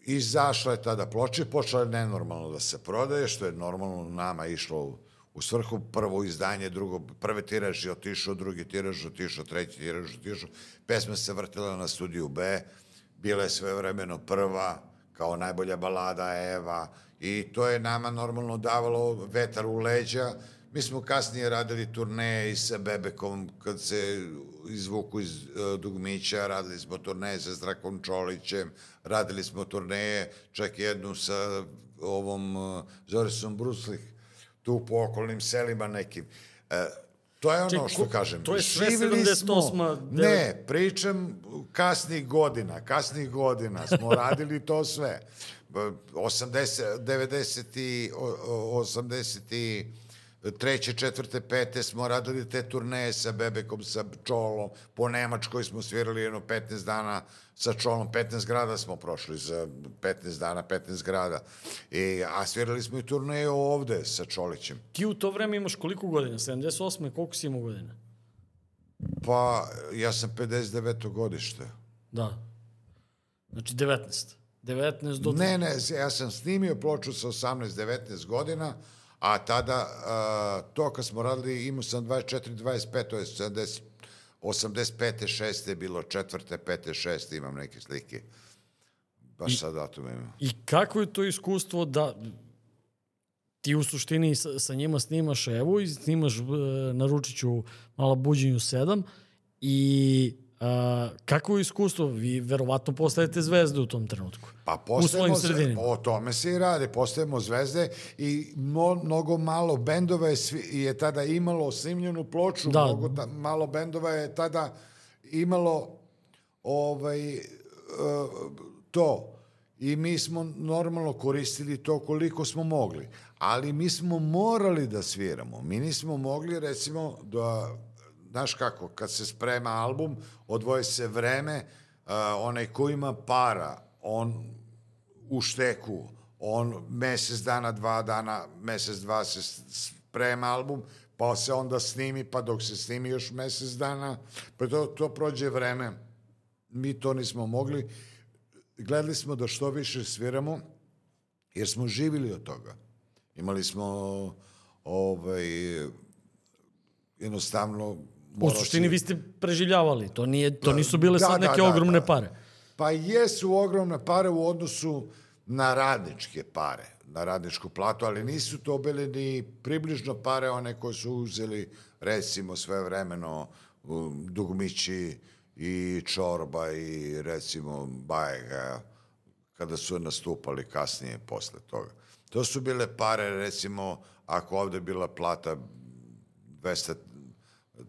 izašla je tada ploča počela je nenormalno da se prodaje, što je normalno nama išlo u, u svrhu prvo izdanje, drugo, prve tiraž je otišao, drugi tiraž otišao, treći tiraž otišao. Pesma se vrtila na studiju B, bila je sve vremeno prva, kao najbolja balada Eva, i to je nama normalno davalo vetar u leđa. Mi smo kasnije radili turneje i sa Bebekom, kad se izvuku iz uh, Dugmića, radili smo turneje sa Zdrakom Čolićem, radili smo turneje, čak jednu sa ovom uh, Zorisom Bruslih, tu po okolnim selima nekim. E, to je ono Čekaj, što kažem. to je sve Živeli 78., Smo, ne, pričam kasnih godina, kasnih godina smo radili to sve. B- 80, 90 i o- o- 80 i treće, četvrte, pete smo radili te turneje sa Bebekom, sa Čolom, po Nemačkoj smo svirali jedno 15 dana sa Čolom, 15 grada smo prošli za 15 dana, 15 grada. I, a svirali smo i turneje ovde sa Čolićem. Ti u to vreme imaš koliko godina? 78. Koliko si imao godina? Pa, ja sam 59. godište. Da. Znači 19. 19 do... Ne, ne, ja sam snimio ploču sa 18-19 godina, a tada, a, to kad smo radili, imao sam 24-25, to je 70, 85. 6. je bilo, četvrte, pete, šeste, imam neke slike. Baš sad datum imam. I kako je to iskustvo da ti u suštini sa, sa njima snimaš Evu i snimaš e, na Ručiću Mala buđenju 7 i a, kako je iskustvo? Vi verovatno postajete zvezde u tom trenutku. Pa u postajemo, svojim sredinama. o tome se i radi, postajemo zvezde i mno, mnogo malo bendova je, je tada imalo snimljenu ploču, Da. mnogo ta, malo bendova je tada imalo ovaj, e, to. I mi smo normalno koristili to koliko smo mogli. Ali mi smo morali da sviramo. Mi nismo mogli, recimo, da, znaš kako, kad se sprema album, odvoje se vreme, uh, onaj ko ima para, on u šteku, on mesec dana, dva dana, mesec, dva se sprema album, pa se onda snimi, pa dok se snimi još mesec dana, pa to, to prođe vreme. Mi to nismo mogli. Gledali smo da što više sviramo, jer smo živili od toga. Imali smo ovaj, jednostavno... U suštini si- vi ste preživljavali. To, nije, to nisu bile sad neke ogromne pare. Pa jesu ogromne pare u odnosu na radničke pare, na radničku platu, ali nisu to bile ni približno pare one koje su uzeli recimo sve vremeno Dugmići i Čorba i recimo Bajega kada su nastupali kasnije posle toga. To su bile pare recimo ako ovde bila plata 200,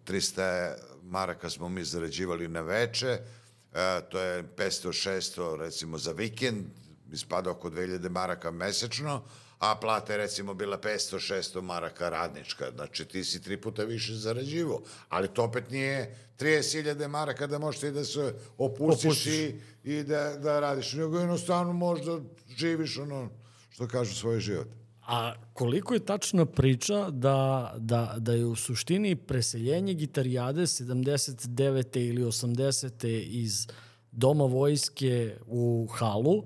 300 maraka smo mi zarađivali na veče, e, to je 500-600 recimo za vikend, ispada oko 2000 maraka mesečno, a plata je recimo bila 500-600 maraka radnička, znači ti si tri puta više zarađivo, ali to opet nije 30.000 maraka da možeš ti da se opustiš, Opustiš. i, i da, da radiš, nego jednostavno možda živiš ono što kažu svoj život. A koliko je tačna priča da, da, da je u suštini preseljenje gitarijade 79. ili 80. iz doma vojske u halu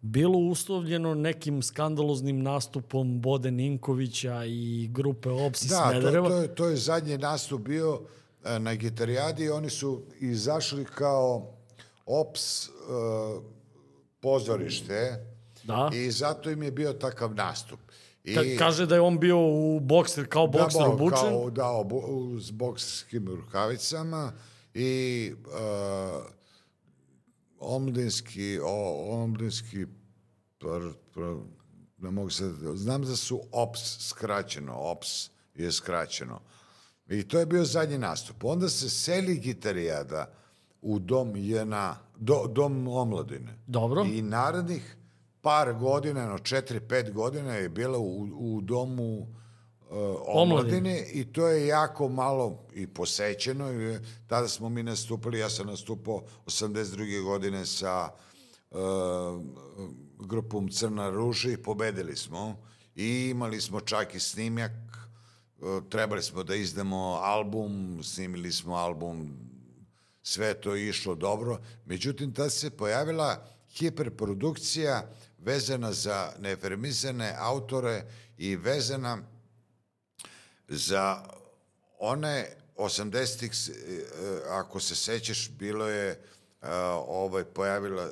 bilo uslovljeno nekim skandaloznim nastupom Bode Ninkovića i grupe Ops iz Da, to, Smedereva. to, je, to je zadnji nastup bio e, na gitarijadi. Oni su izašli kao ops e, pozorište Da. i zato im je bio takav nastup. I, Ka kaže da je on bio u bokser, kao bokser da, bo- obučen. Kao, da, obu, s bokserskim rukavicama i uh, omladinski, o, omladinski pr, pr, ne mogu se, znam da su OPS skraćeno, OPS je skraćeno. I to je bio zadnji nastup. Onda se seli gitarijada u dom JNA, do, dom omladine. Dobro. I narednih par godina, no četiri, pet godina je bila u, u domu uh, omladine i to je jako malo i posećeno. I tada smo mi nastupili, ja sam nastupao 82. godine sa uh, grupom Crna ruža i pobedili smo. I imali smo čak i snimjak, uh, trebali smo da izdamo album, snimili smo album sve to išlo dobro. Međutim, tad se pojavila hiperprodukcija vezana za nefermisane autore i vezana za one 80-ih, ako se sećaš, bilo je uh, ovaj, pojavila,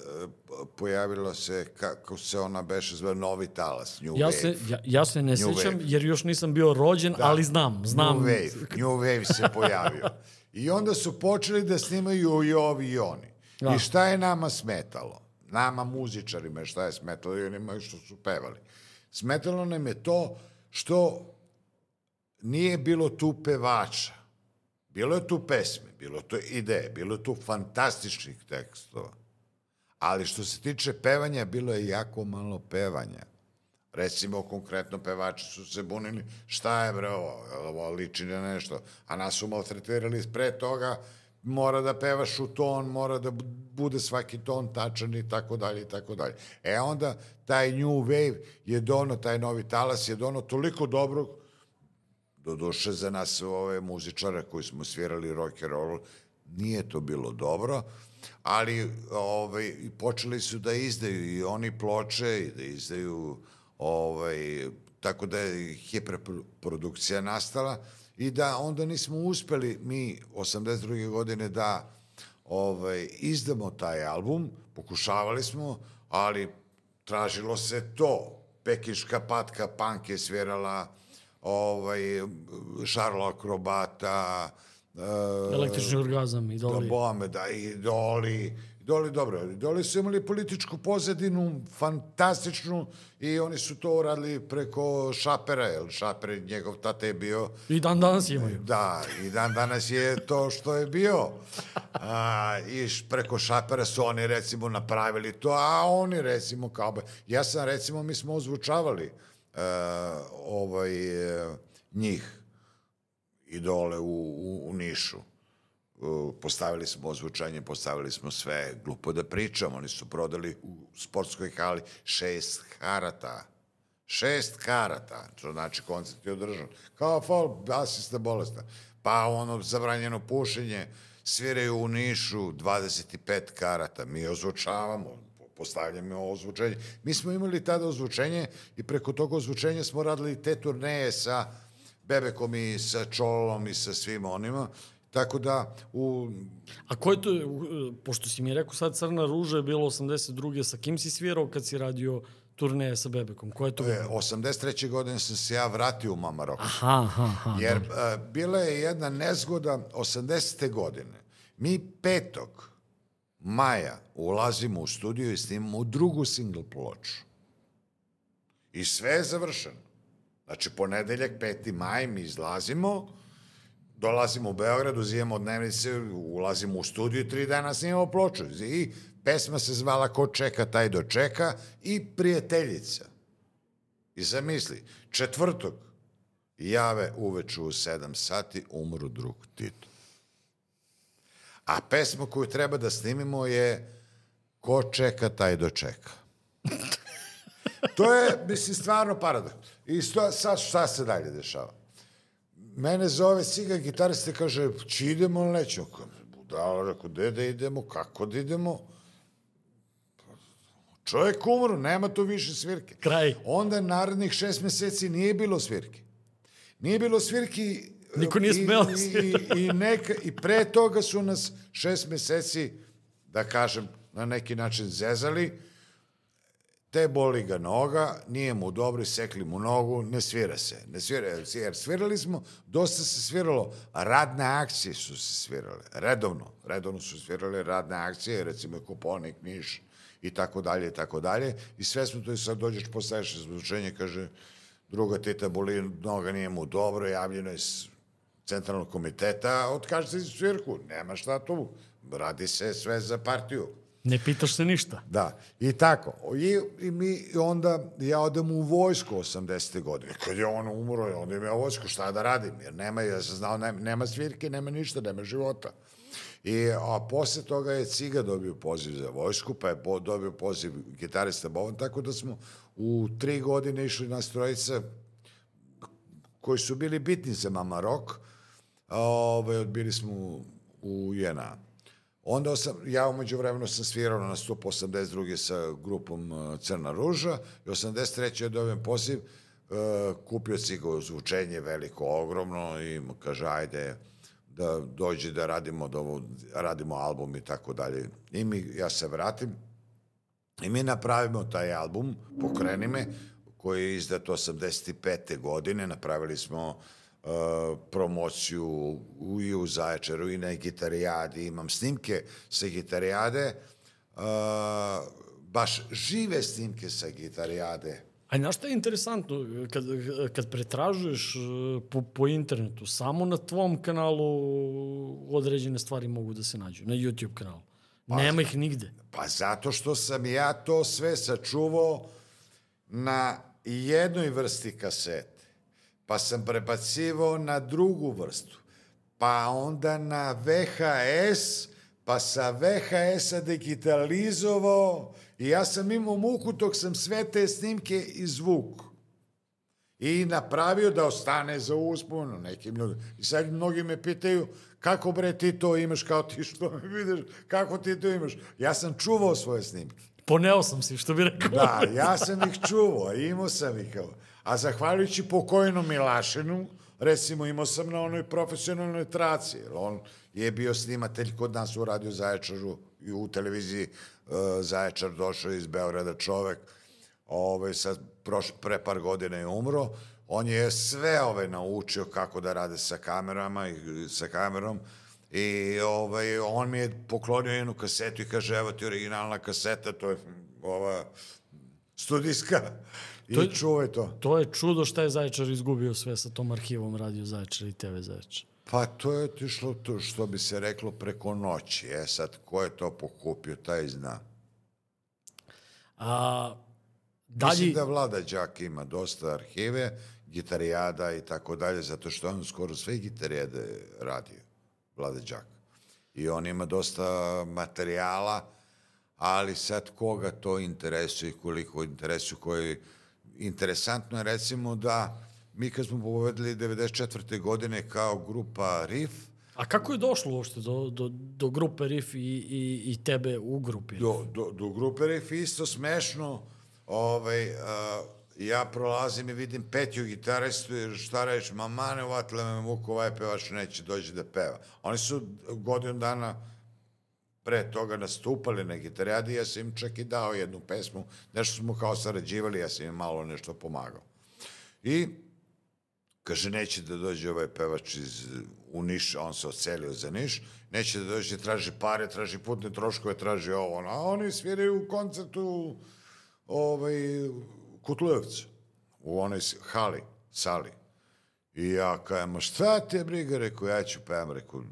pojavilo se, kako se ona beše zove, Novi talas, New Ja Wave. se, ja, ja se ne New sećam, Wave. jer još nisam bio rođen, Da. ali znam, znam. New Wave, New Wave se pojavio. I onda su počeli da snimaju i ovi i oni. Da. I šta je nama smetalo? Nama muzičarima šta je smetalo i onima što su pevali. Smetalo nam je to što nije bilo tu pevača. Bilo je tu pesme, bilo je tu ideje, bilo je tu fantastičnih tekstova. Ali što se tiče pevanja, bilo je jako malo pevanja. Recimo, konkretno pevači su se bunili, šta je bre ovo, ovo liči na nešto, a nas su maltretirali pre toga, mora da pevaš u ton, mora da bu- bude svaki ton tačan i tako dalje i tako dalje. E onda taj new wave je dono, taj novi talas je dono toliko dobrog, do duše za nas ove muzičare koji smo svirali rock and roll, nije to bilo dobro, ali ovaj, počeli su da izdaju i oni ploče i da izdaju ovaj, tako da je hiperprodukcija nastala i da onda nismo uspeli mi 82. godine da ovaj, izdamo taj album, pokušavali smo, ali tražilo se to. Pekinška patka punk je svirala ovaj, Šarlo Akrobata, uh, Električni orgazam, da idoli. bome, da, idoli, idoli, dobro, idoli su imali političku pozadinu, fantastičnu, i oni su to uradili preko Šapera, jer Šaper, njegov tata je bio I dan danas imaju. Da, i dan danas je to što je bio. A, I preko šapera su oni recimo napravili to, a oni recimo kao... Ja sam recimo, mi smo ozvučavali uh, ovaj, uh, njih idole u, u, u Nišu. Postavili smo ozvučanje, postavili smo sve, glupo da pričam, oni su prodali u sportskoj hali šest karata. Šest karata, što znači koncert je održan. Kao fal, basista bolestan. Pa ono zabranjeno pušenje, sviraju u Nišu 25 karata. Mi ozvučavamo, postavljamo ozvučenje. Mi smo imali tada ozvučenje i preko tog ozvučenja smo radili te turneje sa Bebekom i sa Čolom i sa svim onima. Tako da u A ko je to, pošto si mi rekao sad Crna ruža je bilo 82. Sa kim si svirao kad si radio turneje sa Bebekom? Ko je to? e, 83. godine sam se ja vratio u Mama Rock. Aha, aha, aha. Jer a, bila je jedna nezgoda 80. godine. Mi 5. maja ulazimo u studiju i snimamo drugu single ploču. I sve je završeno. Znači, ponedeljak, 5. maj, mi izlazimo, dolazimo u Beograd, uzimamo dnevnice, ulazimo u studiju tri dana snimamo ploču. I pesma se zvala Ko čeka, taj dočeka i Prijateljica. I zamisli, četvrtog jave uveču u 7 sati umru drug Tito. A pesma koju treba da snimimo je Ko čeka, taj dočeka. to je, mislim, stvarno paradoks. I sto, sad šta se dalje dešava? Mene zove Siga gitarista i kaže, či idemo ili nećemo? Kao, Budala, rekao, gde da idemo, kako da idemo? Čovjek umro, nema tu više svirke. Kraj. Onda narednih šest meseci nije bilo svirke. Nije bilo svirki... Niko nije da i, svira. i, i, neka, I pre toga su nas šest meseci, da kažem, na neki način zezali, te boli ga noga, nije mu dobro, sekli mu nogu, ne svira se. Ne svira, jer svirali smo, dosta se sviralo, radne akcije su se svirale, redovno, redovno su svirale radne akcije, recimo Koponik, Niš i tako dalje i tako dalje, i sve smo to i sad dođeš, postaješ izlučenje, kaže, druga teta boli, noga nije mu dobro, javljeno je s centralnog komiteta, otkaže se svirku, nema šta tu, radi se sve za partiju. Ne pitaš se ništa. Da, i tako. I, i mi onda ja odem u vojsku 80. godine. Kad je on umro, onda ja u vojsku, šta da radim? Jer nema, ja sam znao, nema, nema svirke, nema ništa, nema života. I, a posle toga je Ciga dobio poziv za vojsku, pa je po, dobio poziv gitarista Bovan, tako da smo u tri godine išli na strojice koji su bili bitni za Mama Rock, a, ovaj, odbili smo u- JNA. Onda sam, ja umeđu vremenu sam svirao na stup 82. sa grupom uh, Crna ruža i 83. je dobijem poziv, uh, kupio cigo zvučenje veliko, ogromno i kaže ajde da dođe da radimo, da ovo, radimo album i tako dalje. I mi, ja se vratim i mi napravimo taj album, Pokreni me, koji je izdat 85. godine, napravili smo uh, promociju u, i u Zaječaru i na gitarijadi, imam snimke sa gitarijade, uh, baš žive snimke sa gitarijade. A znaš šta je interesantno? Kad, kad pretražuješ e, po, po internetu, samo na tvom kanalu određene stvari mogu da se nađu. Na YouTube kanalu. Nema ih nigde. Pa zato što sam ja to sve sačuvao na jednoj vrsti kasete, pa sam prebacivao na drugu vrstu, pa onda na VHS, pa sa VHS-a digitalizovao i ja sam imao muku dok sam sve te snimke izvuk i napravio da ostane za uspomenu nekim ljudima. I sad mnogi me pitaju kako bre ti to imaš kao ti što me vidiš, kako ti to imaš. Ja sam čuvao svoje snimke. Poneo sam si, što bi rekao. Da, ja sam ih čuvao, imao sam ih. kao- A zahvaljujući pokojnom Milašinu, recimo imao sam na onoj profesionalnoj traci, jer on je bio snimatelj kod nas u Radio Zaječaru i u televiziji uh, Zaječar došao iz Beograda čovek, ovaj, sad, proš, pre par godina je umro, on je sve ove naučio kako da rade sa kamerama i sa kamerom. I ovaj, on mi je poklonio jednu kasetu i kaže, evo ti originalna kaseta, to je ova studijska To je- čuvaj to. To je čudo šta je Zaječar izgubio sve sa tom arhivom Radio Zaječar i TV Zaječar. Pa to je otišlo to što bi se reklo preko noći. E sad, ko je to pokupio, taj zna. A, Dalji... Mislim da Vlada Đak ima dosta arhive, gitarijada i tako dalje, zato što on skoro sve gitarijade radio, Vlada Đak. I on ima dosta materijala, ali sad koga to interesuje i koliko interesuje, koji... Interesantno je recimo da mi kad smo povedali 94. godine kao grupa Riff, a kako je došlo uopšte do, do, do grupe Riff i, i, i tebe u grupi? do, do, do grupe Riff isto smešno, ovaj, a, ja prolazim i vidim Petju gitaristu i šta reći, ma mane uvatile me muku, ovaj pevač neće doći da peva. Oni su godinu dana pre toga nastupali na gitarijadi, ja sam im čak i dao jednu pesmu, nešto smo kao sarađivali, ja sam im malo nešto pomagao. I kaže, neće da dođe ovaj pevač iz, u Niš, on se ocelio za Niš, neće da dođe, traži pare, traži putne troškove, traži ovo, ono, a oni sviraju u koncertu ovaj, Kutlujevca, u onoj hali, sali. I ja kajem, šta te briga, rekao, ja ću pevam, rekao,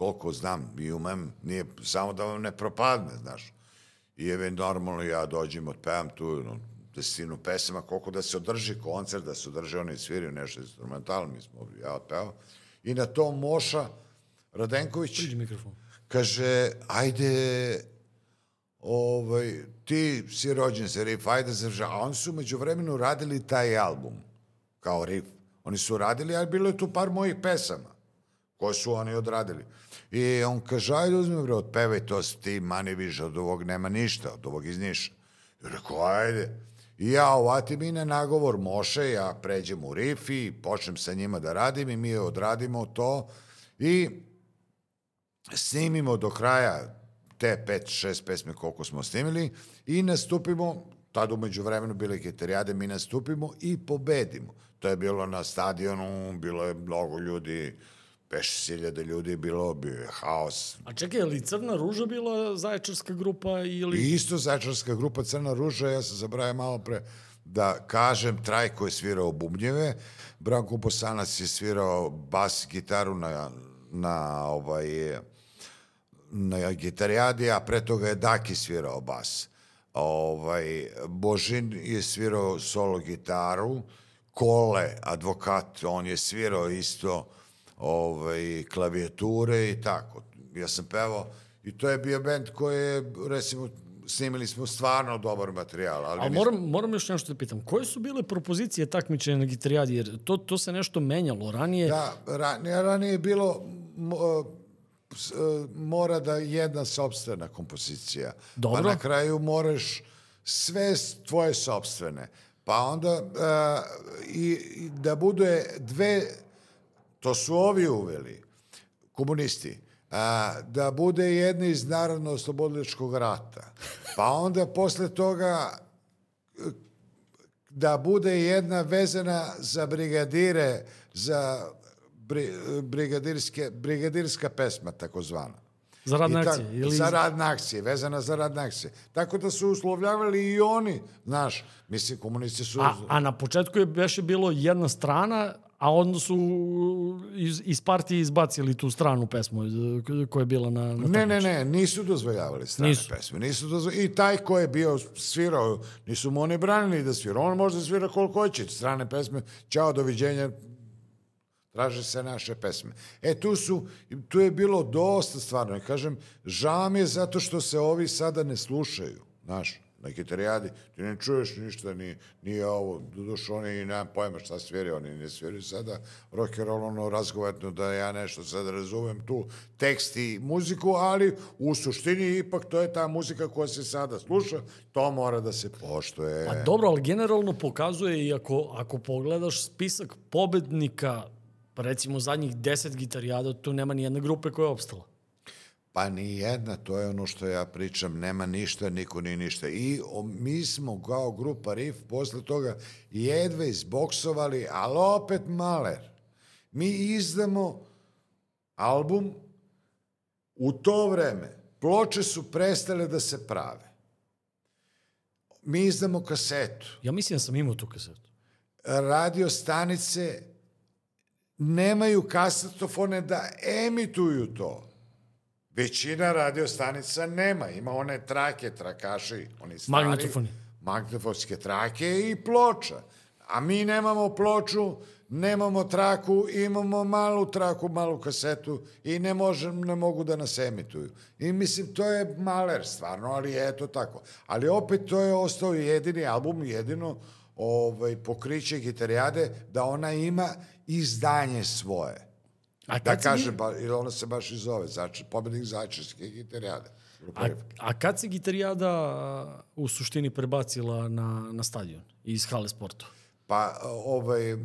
koliko znam i umem, nije samo da vam ne propadne, znaš. I je normalno ja dođem, otpevam tu no, desetinu pesama, koliko da se održi koncert, da se održi oni sviraju nešto instrumentalno, mi smo, ja otpevao. I na to Moša Radenković kaže, ajde, ovaj, ti si rođen sa Riff, ajde završa. A oni su među vremenu radili taj album, kao Riff. Oni su radili, ali bilo je tu par mojih pesama, koje su oni odradili. I on kaže, ajde uzmi bre, otpevaj to, ti mani više, od ovog nema ništa, od ovog iz Niša. I rekao, ajde. I ja ovatim i na nagovor Moše, ja pređem u rif i počnem sa njima da radim i mi odradimo to i snimimo do kraja te pet, šest pesme koliko smo snimili i nastupimo, tad umeđu vremenu bile gitarijade, mi nastupimo i pobedimo. To je bilo na stadionu, bilo je mnogo ljudi, peš hiljade ljudi je bilo, bio je haos. A čekaj, je li Crna ruža bila zaječarska grupa ili... Isto zaječarska grupa Crna ruža, ja sam zabrajao malo pre da kažem, Trajko je svirao bubnjeve, Branko Bosanac je svirao bas gitaru na, na ovaj, na gitarijadi, a pre toga je Daki svirao bas. Ovaj, Božin je svirao solo gitaru, Kole, advokat, on je svirao isto ovaj, klavijature i tako. Ja sam pevao i to je bio bend koji je, recimo, snimili smo stvarno dobar materijal. Ali, Ali nismo- moram, moram još nešto da pitam. Koje su bile propozicije takmičenja na gitarijadi? Jer to, to se nešto menjalo. Ranije, Da, ranije, ranije je bilo e, mora da jedna sobstvena kompozicija. Dobro. Pa na kraju moraš sve tvoje sobstvene. Pa onda uh, i, i da bude dve, to su ovi uveli, komunisti, a, da bude jedna iz Narodno-oslobodilačkog rata. Pa onda posle toga da bude jedna vezana za brigadire, za bri, brigadirske, brigadirska pesma, takozvana. za radne I tak- akcije? Ili... Za radne akcije, vezana za radne akcije. Tako da su uslovljavali i oni, znaš, mislim, komunisti su... A, a na početku je beše bilo jedna strana, a onda su iz, iz partije izbacili tu stranu pesmu eh, koja je bila na, na Ne, ne, ne, nisu dozvoljavali strane Nisu. pesme. Nisu dozvoljavali. I taj ko je bio svirao, nisu mu oni branili da svira. On može da svira koliko hoće. Strane pesme, čao, doviđenja, traže se naše pesme. E, tu su, tu je bilo dosta stvarno. Kažem, žao mi je zato što se ovi sada ne slušaju, znaš, na gitarijadi, ti ne čuješ ništa, ni, nije ovo, doduš oni i nemam pojma šta sviri, oni ne sviri sada rock and roll, ono razgovetno da ja nešto sad razumem tu tekst i muziku, ali u suštini ipak to je ta muzika koja se sada sluša, to mora da se poštuje. Pa dobro, ali generalno pokazuje i ako, ako pogledaš spisak pobednika, pa recimo zadnjih deset gitarijada, tu nema ni jedne grupe koja je opstala. Pa ni jedna, to je ono što ja pričam, nema ništa, niko ni ništa. I o, mi smo kao grupa Riff posle toga jedve izboksovali, ali opet maler. Mi izdamo album u to vreme. Ploče su prestale da se prave. Mi izdamo kasetu. Ja mislim da sam imao tu kasetu. radio stanice nemaju kasetofone da emituju to. Većina radio stanica nema. Ima one trake, trakaši, oni stari. Magnetofoni. Magnetofonske trake i ploča. A mi nemamo ploču, nemamo traku, imamo malu traku, malu kasetu i ne, možem, ne mogu da nas emituju. I mislim, to je maler stvarno, ali eto tako. Ali opet to je ostao jedini album, jedino ovaj, pokriće gitarijade da ona ima izdanje svoje. A Da kažem, ba, ili ona se baš i zove, znači, pobednik začarske gitarijade. A, a kad se gitarijada u suštini prebacila na, na stadion iz hale sporta? Pa, ovaj,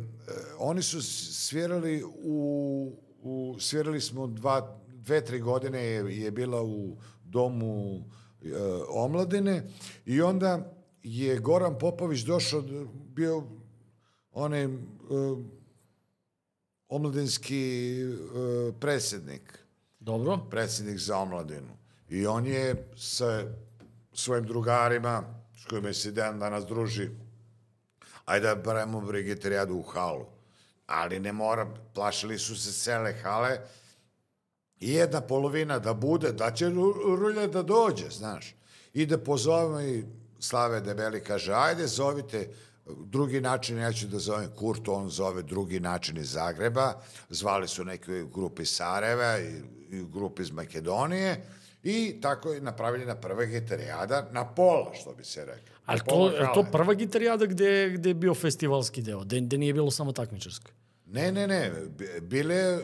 oni su svirali u, u svirali smo dva, dve, tri godine je, je bila u domu e, omladine i onda je Goran Popović došao, bio onaj e, omladinski e, predsjednik Dobro. predsjednik za omladinu. I on je sa svojim drugarima, s kojima se dan danas druži, ajde da baremo brigetarijadu u halu. Ali ne mora, plašili su se cele hale i jedna polovina da bude, da će ru- rulja da dođe, znaš. I da pozovemo i Slave Debeli kaže, ajde zovite drugi način, ja ću da zovem Kurt, on zove drugi način iz Zagreba, zvali su neke grupe iz Sarajeva i, i grupe iz Makedonije i tako je napravljena prva gitarijada na pola, što bi se rekao. Ali to, je to prva gitarijada gde, gde je bio festivalski deo, gde, gde nije bilo samo takmičarsko? Ne, ne, ne, bi- bile, uh,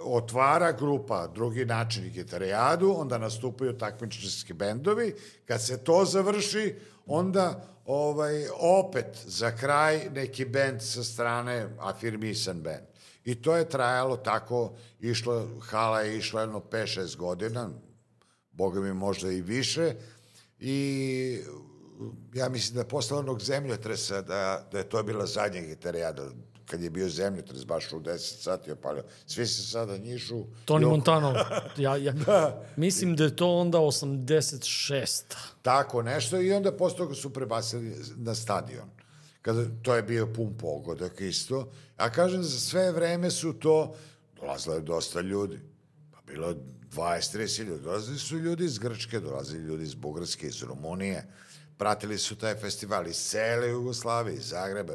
otvara grupa drugi način gitarijadu, onda nastupaju takmičarski bendovi, kad se to završi, onda ovaj opet za kraj neki bend sa strane afirmisan bend. I to je trajalo tako, išlo, hala je išla jedno 5-6 godina, boga mi možda i više, i ja mislim da posle onog zemljotresa da, da je to bila zadnja gitarijada, kad je bio zemljotres baš u 10 sati opalio. Svi se sada njišu. Toni oko- Montano. Ja, ja, Da. Mislim da je to onda 86. Tako nešto i onda posle toga su prebacili na stadion. Kada, to je bio pun pogodak isto. A kažem, za sve vreme su to, dolazilo je dosta ljudi. Pa bilo je 20-30 ljudi. Dolazili su ljudi iz Grčke, dolazili ljudi iz Bugarske, iz Rumunije. Pratili su taj festival iz cele Jugoslavije, iz Zagreba.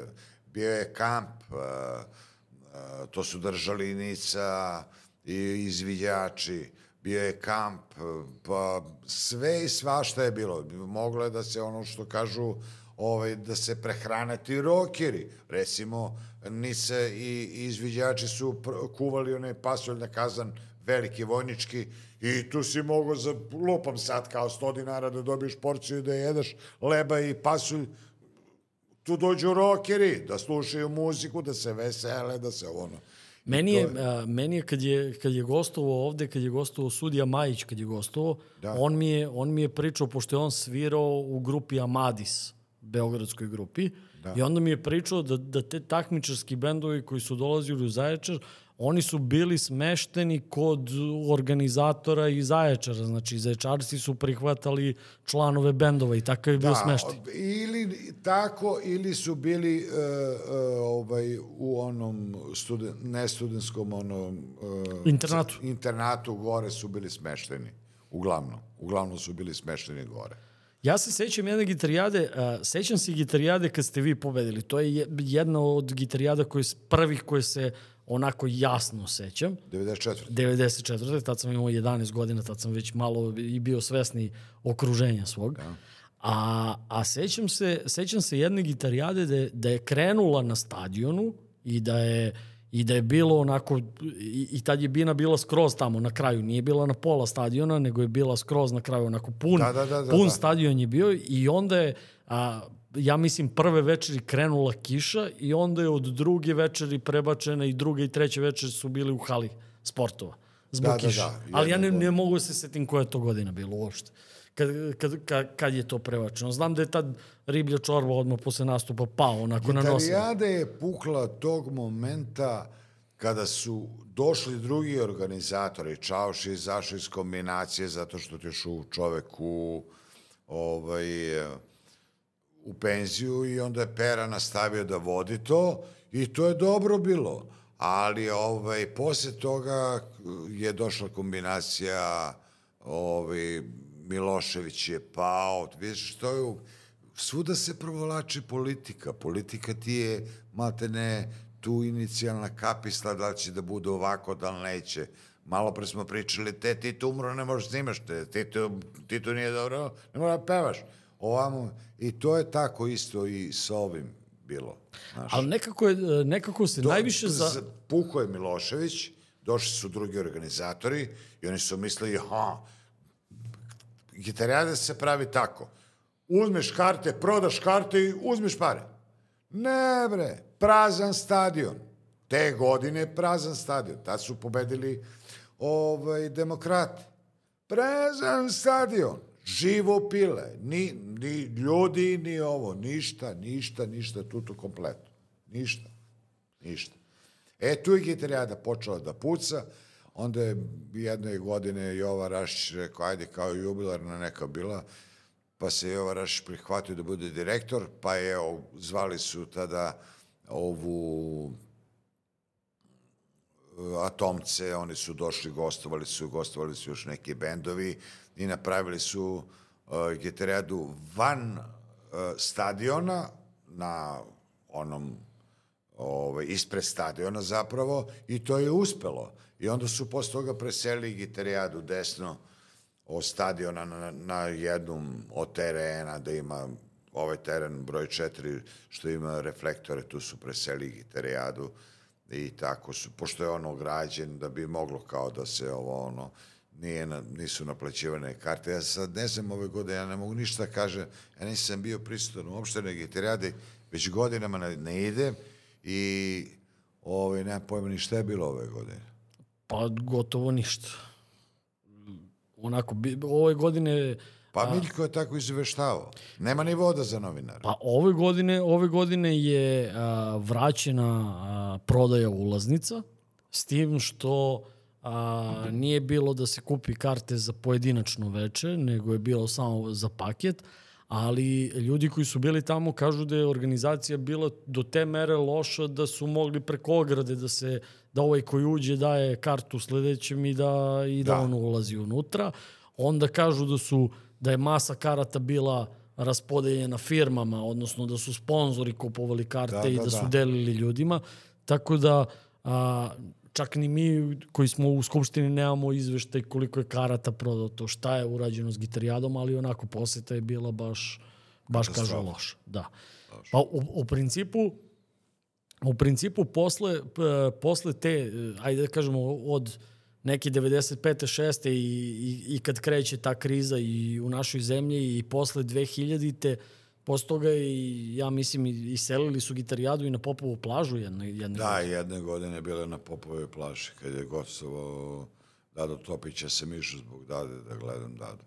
Bio je kamp, uh, uh, to su držali Nica i izviđači, bio je kamp, uh, pa sve i svašta je bilo. Moglo je da se ono što kažu, ovaj, da se prehrane ti rokeri. Recimo, Nica i, i izviđači su kuvali onaj pasulj na kazan veliki vojnički i tu si mogao za lupam sad kao 100 dinara da dobiješ porciju i da jedeš leba i pasulj tu dođu rokeri da slušaju muziku, da se vesele, da se ono. Meni je, a, meni je kad je, kad je gostovao ovde, kad je gostovao sudija Majić, kad je gostovao, Da. on, mi je, on mi je pričao, pošto je on svirao u grupi Amadis, beogradskoj grupi, da. i onda mi je pričao da, da te takmičarski bendovi koji su dolazili u Zaječar, oni su bili smešteni kod organizatora iz Zaječara, znači Zaječarci su prihvatali članove bendova i takav je bio smešten. od- ili tako, ili su bili uh, uh, ovaj, u onom studen, nestudentskom onom... Uh, Internatu. Internatu gore su bili smešteni. Uglavnom. Uglavnom su bili smešteni gore. Ja se sećam jedne gitarijade, a, sećam se gitarijade kad ste vi pobedili. To je je- jedna od gitarijada koje, prvih koje se onako jasno sećam. 94. 94. Tad sam imao 11 godina, tad sam već malo i bio svesni okruženja svog. Da. A, a sećam, se, sećam se jedne gitarijade da je, da je krenula na stadionu i da je i da je bilo onako, i, i tad je Bina bila skroz tamo na kraju, nije bila na pola stadiona, nego je bila skroz na kraju, onako pun, Da, da, da, da, pun da. stadion je bio i onda je, a, ja mislim, prve večeri krenula kiša i onda je od druge večeri prebačena i druge i treće večeri su bili u hali sportova zbog Da, da, kiše. da, Ali ja ne, ne mogu da se setim koja je to godina bilo uopšte. Kad, kad, kad, kad je to prebačeno. Znam da je tad riblja čorba odmah posle nastupa pao onako na nosu. Italijada je pukla tog momenta kada su došli drugi organizatori, Čauš je izašao iz kombinacije zato što ti šu čovek u, ovaj, u penziju i onda je Pera nastavio da vodi to i to je dobro bilo. Ali ovaj, posle toga je došla kombinacija ovaj, Milošević je pao, vidiš što je svuda se provolači politika. Politika ti je, malte ne, tu inicijalna kapisla da će da bude ovako, da li neće. Malo pre smo pričali, te ti tu umro, ne možeš snimaš te, ti tu, ti tu nije dobro, ne možeš da pevaš. Ovamo, i to je tako isto i sa ovim bilo. Znaš. Ali nekako, je, nekako se Do- najviše za... Pukao je Milošević, došli su drugi organizatori i oni su mislili, ha, gitarijada se pravi tako. Uzmeš karte, prodaš karte i uzmeš pare. Ne bre, prazan stadion. Te godine prazan stadion. Tad su pobedili ovaj, demokrati. Prazan stadion. Živo pile. Ni, ni ljudi, ni ovo. Ništa, ništa, ništa. Tuto kompleto. Ništa. Ništa. E, tu je gitarijada počela da puca, onda je jedne godine Jova Rašić rekao, ajde, kao jubilarna neka bila, pa se Jova Rašić prihvatio da bude direktor, pa je, zvali su tada ovu e, Atomce, oni su došli, gostovali su, gostovali su još neki bendovi i napravili su uh, gitarijadu van uh, stadiona na onom ovaj, ispred stadiona zapravo i to je uspelo. I onda su posle toga preselili gitarijadu desno od stadiona na, na jednom od terena da ima ovaj teren broj 4 što ima reflektore, tu su preselili gitarijadu i tako su, pošto je ono građen da bi moglo kao da se ovo ono, nije na, nisu naplaćivane karte. Ja sad ne znam ove godine, ja ne mogu ništa da kažem, ja nisam bio prisutan uopšte na gitarijade, već godinama ne, ne idem i ovaj, nemam pojma ni šta je bilo ove godine. Pa gotovo ništa. Onako, ove godine... Pa Miljko je tako izveštavao. Nema ni voda za novinara. Pa ove godine, ove godine je a, vraćena a, prodaja ulaznica, s tim što a, nije bilo da se kupi karte za pojedinačno veče, nego je bilo samo za paket, ali ljudi koji su bili tamo kažu da je organizacija bila do te mere loša da su mogli preko ograde da se da ovaj koji uđe daje kartu sledećem i da i da, Da. on ulazi unutra. Onda kažu da su da je masa karata bila raspodeljena firmama, odnosno da su sponzori kupovali karte Da, i da, da su da. delili ljudima. Tako da a, čak ni mi koji smo u Skupštini nemamo izveštaj koliko je karata prodato, šta je urađeno s gitarijadom, ali onako poseta je bila baš, baš kažu loša. Da. Pa u, u principu u principu posle, posle te, ajde da kažemo, od neke 95. 6. I, i, i kad kreće ta kriza i u našoj zemlji i posle 2000. Posle toga i, ja mislim, i- iselili su gitarijadu i na Popovu plažu jedne, jedne Da, jedne godine je bila na Popovoj plaži, kad je gostovao Dado Topića se mišu zbog Dade, da gledam Dadu.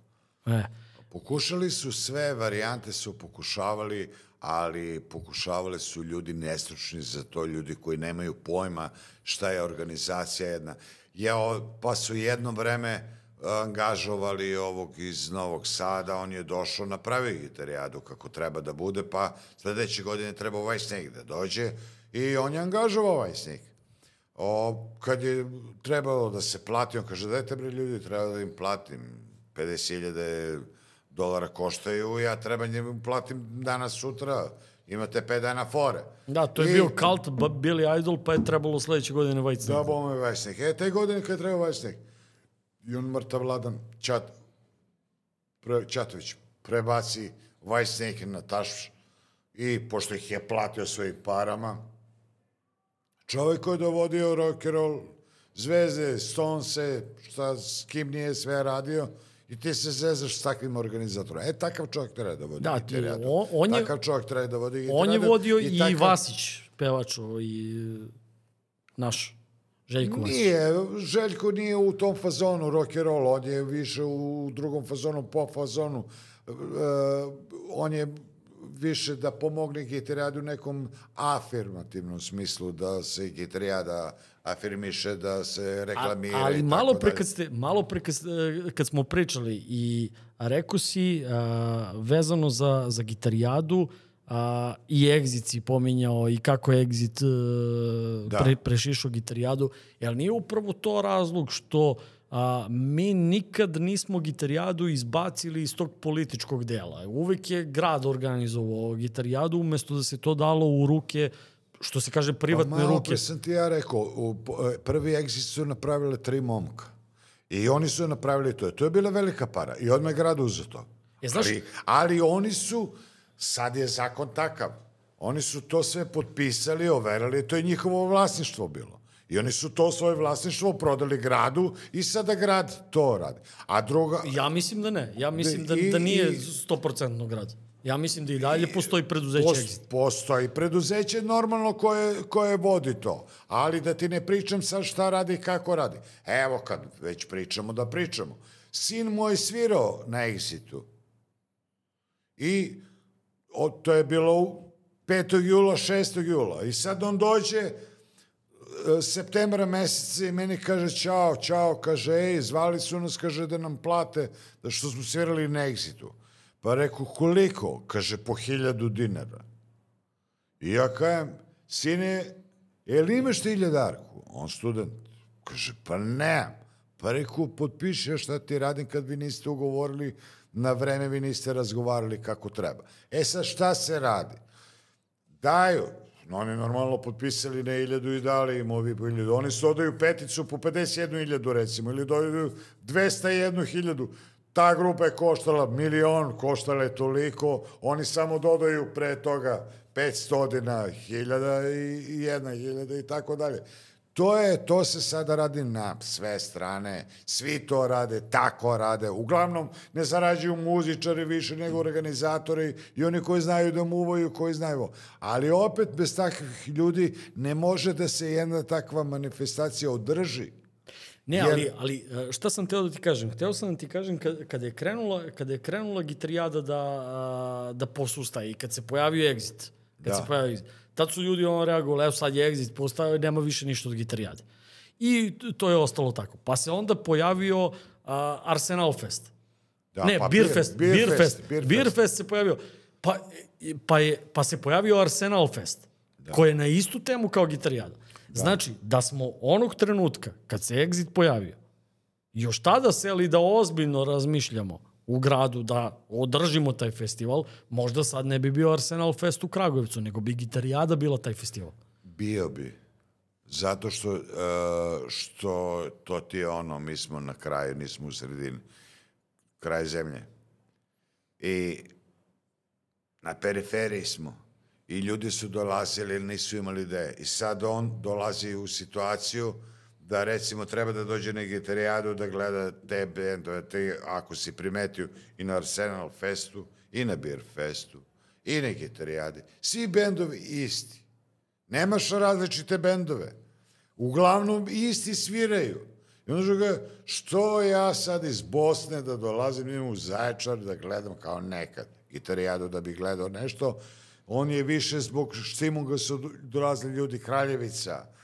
E, Pokušali su sve, varijante su pokušavali, ali pokušavali su ljudi nestručni za to, ljudi koji nemaju pojma šta je organizacija jedna. Ja, pa su jedno vreme angažovali ovog iz Novog Sada, on je došao, napravio gitarijadu kako treba da bude, pa sledeće godine treba ovaj sneg da dođe i on je angažovao ovaj sneg. O, kad je trebalo da se plati, on kaže, dajte bre ljudi, treba da im platim 50.000 dolara koštaju, ja treba njemu platim danas, sutra, imate 5 dana fore. da, to je I- bio kalt Billy Idol, pa je trebalo sledeće godine White Da, Snake. bome Vajsnik. E, te godine kad je trebao Vajsnik, i on mrtav ladan, Čat, pre, Čatović, prebaci Vajsnik na taš i pošto ih je platio svojim parama, čovjek koji je dovodio rock and roll, zvezde, Stonese, šta, s kim nije sve radio, i ti se zezaš s takvim organizatorom. E, takav čovjek treba da vodi Da, ti- on- on je- Takav čovjek treba da vodi On je vodio i, takav- Vasić, pevač, i naš, Željko Vasić. Nije, Željko nije u tom fazonu rock and roll, on je više u drugom fazonu, pop fazonu. E, on je više da pomogne gitarijadu u nekom afirmativnom smislu, da se gitarijada afirmiše, da se reklamira ali i malo pre kad, ste, malo pre kad, kad smo pričali i rekao si a, vezano za, za gitarijadu a, i Exit si pominjao i kako je Exit Da. da. pre, prešišao gitarijadu. Jel nije upravo to razlog što a, mi nikad nismo gitarijadu izbacili iz tog političkog dela. Uvek je grad organizovao gitarijadu umesto da se to dalo u ruke što se kaže privatne Pa malo ruke. pre sam ti ja rekao, u, e, prvi exit su napravile tri momka. I oni su napravili to. To je bila velika para. I odmah je grad uzeo to. E, znaš- ali, ali oni su, sad je zakon takav, oni su to sve potpisali, overali, to je njihovo vlasništvo bilo. I oni su to svoje vlasništvo prodali gradu i sada grad to radi. A druga... Ja mislim da ne. Ja mislim da, I- da nije i- 100% grad. Ja mislim da i dalje postoji preduzeće Post, postoji preduzeće normalno koje, koje vodi to, ali da ti ne pričam sad šta radi i kako radi. Evo kad već pričamo da pričamo. Sin moj svirao na Exitu i o, to je bilo u 5. jula, 6. jula i sad on dođe e, septembra meseca i meni kaže čao, čao, kaže, ej, zvali su nas, kaže, da nam plate, da što smo svirali na Exitu. Pa reku, koliko? Kaže, po hiljadu dinara. I ja kajem, sine, jel imaš ti hiljadarku? On student. Kaže, pa nemam. Pa reku, potpiši šta ti radim kad vi niste ugovorili, na vreme vi niste razgovarali kako treba. E sad šta se radi? Daju, oni normalno potpisali na iljadu i dali im ovi po iljadu. Oni su odaju peticu po 51 iljadu recimo, ili dodaju 201 hiljadu. Ta grupa je koštala milion, koštala je toliko, oni samo dodaju pre toga 500 hiljada i jedna hiljada i tako dalje. To je, to se sada radi na sve strane, svi to rade, tako rade. Uglavnom ne zarađuju muzičari više nego organizatori i oni koji znaju da muvaju, koji znaju. Ali opet bez takvih ljudi ne može da se jedna takva manifestacija održi. Ne, Jer- ali, ali e, šta sam teo da ti kažem? Hteo sam da ti kažem kad, kada je krenula, kada je krenula gitarijada da, da posustaje i kad se pojavio Exit. Kad Da. se pojavio Exit. Tad su ljudi ono reagovali, evo sad je Exit postao, nema više ništa od gitarijade. I to je ostalo tako. Pa se onda pojavio a, Arsenal Fest. Da, ne, pa Beer Fest. Beer Beer Fest, Fest. Beer Beer Fest. Fest se pojavio. Pa, pa, je, pa se pojavio Arsenal Fest, da. koji je na istu temu kao gitarijada. Da. Znači, da smo onog trenutka, kad se Exit pojavio, još tada seli da ozbiljno razmišljamo u gradu da održimo taj festival, možda sad ne bi bio Arsenal Fest u Kragujevcu, nego bi gitarijada bila taj festival. Bio bi. Zato što, uh, što to ti je ono, mi smo na kraju, nismo u sredini. Kraj zemlje. I na periferiji smo. I ljudi su dolazili ili nisu imali ideje. I sad on dolazi u situaciju da recimo treba da dođe na gitarijadu da gleda te bendove, te, ako si primetio i na Arsenal Festu, i na Beer Festu, i na gitarijadi. Svi bendovi isti. Nemaš različite bendove. Uglavnom isti sviraju. I onda ga, što ja sad iz Bosne da dolazim idem u Zaječar da gledam kao nekad gitarijadu da bi gledao nešto, on je više zbog Štimunga su dolazili ljudi Kraljevica,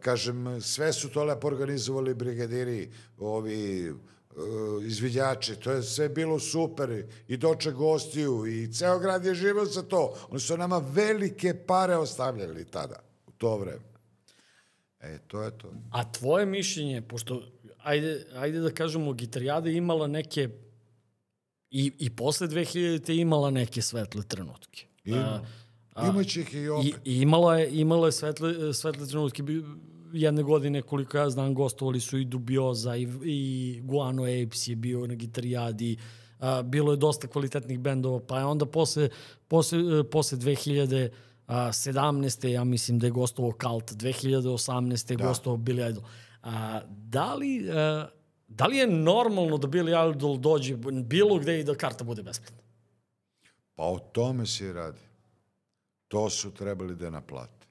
kažem, sve su to lepo organizovali brigadiri, ovi e, izvidjači, to je sve bilo super i doče gostiju i ceo grad je živao za to. Oni su nama velike pare ostavljali tada, u to vreme. E, to je to. A tvoje mišljenje, pošto, ajde, ajde da kažemo, gitarijada je imala neke, i, i posle 2000. je imala neke svetle trenutke. Ima. Imaće ih i opet. I, imala je, imala je svetle, svetle trenutke. Jedne godine, koliko ja znam, gostovali su i Dubioza i, i Guano Apes je bio na gitarijadi. A, bilo je dosta kvalitetnih bendova, pa je onda posle, posle, posle 2017. ja mislim da je gostovao Cult, 2018. Da. gostovao Billy Idol. A, da li... A, da li je normalno da Billy Idol dođe bilo gde i da karta bude besplatna? Pa o tome se radi. To su trebali da naplate.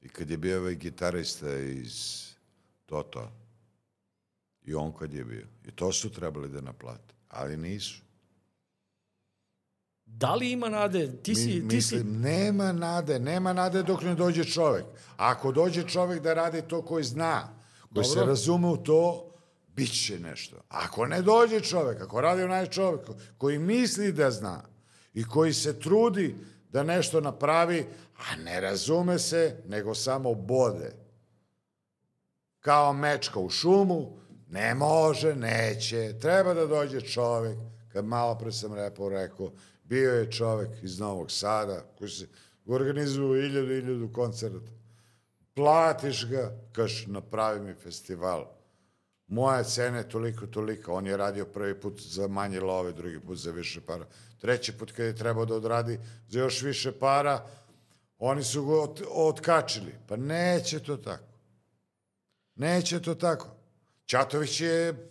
I kad je bio ovaj gitarista iz Toto, i on kad je bio, i to su trebali da naplate, ali nisu. Da li ima nade? Ti si, Mi- ti si, mislim, nema nade, nema nade dok ne dođe čovek. Ako dođe čovek da radi to koji zna, koji se Dobro. razume u to, bit će nešto. Ako ne dođe čovek, ako radi onaj čovek koji misli da zna i koji se trudi da nešto napravi, a ne razume se, nego samo bode. Kao mečka u šumu, ne može, neće, treba da dođe čovek, kad malo pre sam repo rekao, bio je čovek iz Novog Sada, koji se organizuju iljadu, iljadu koncerta. Platiš ga, kaš, napravi mi festival. Moja cena je toliko, toliko. On je radio prvi put za manje love, drugi put za više para. Treći put kad je trebao da odradi za još više para, oni su ga ot, otkačili. Pa neće to tako. Neće to tako. Ćatović je,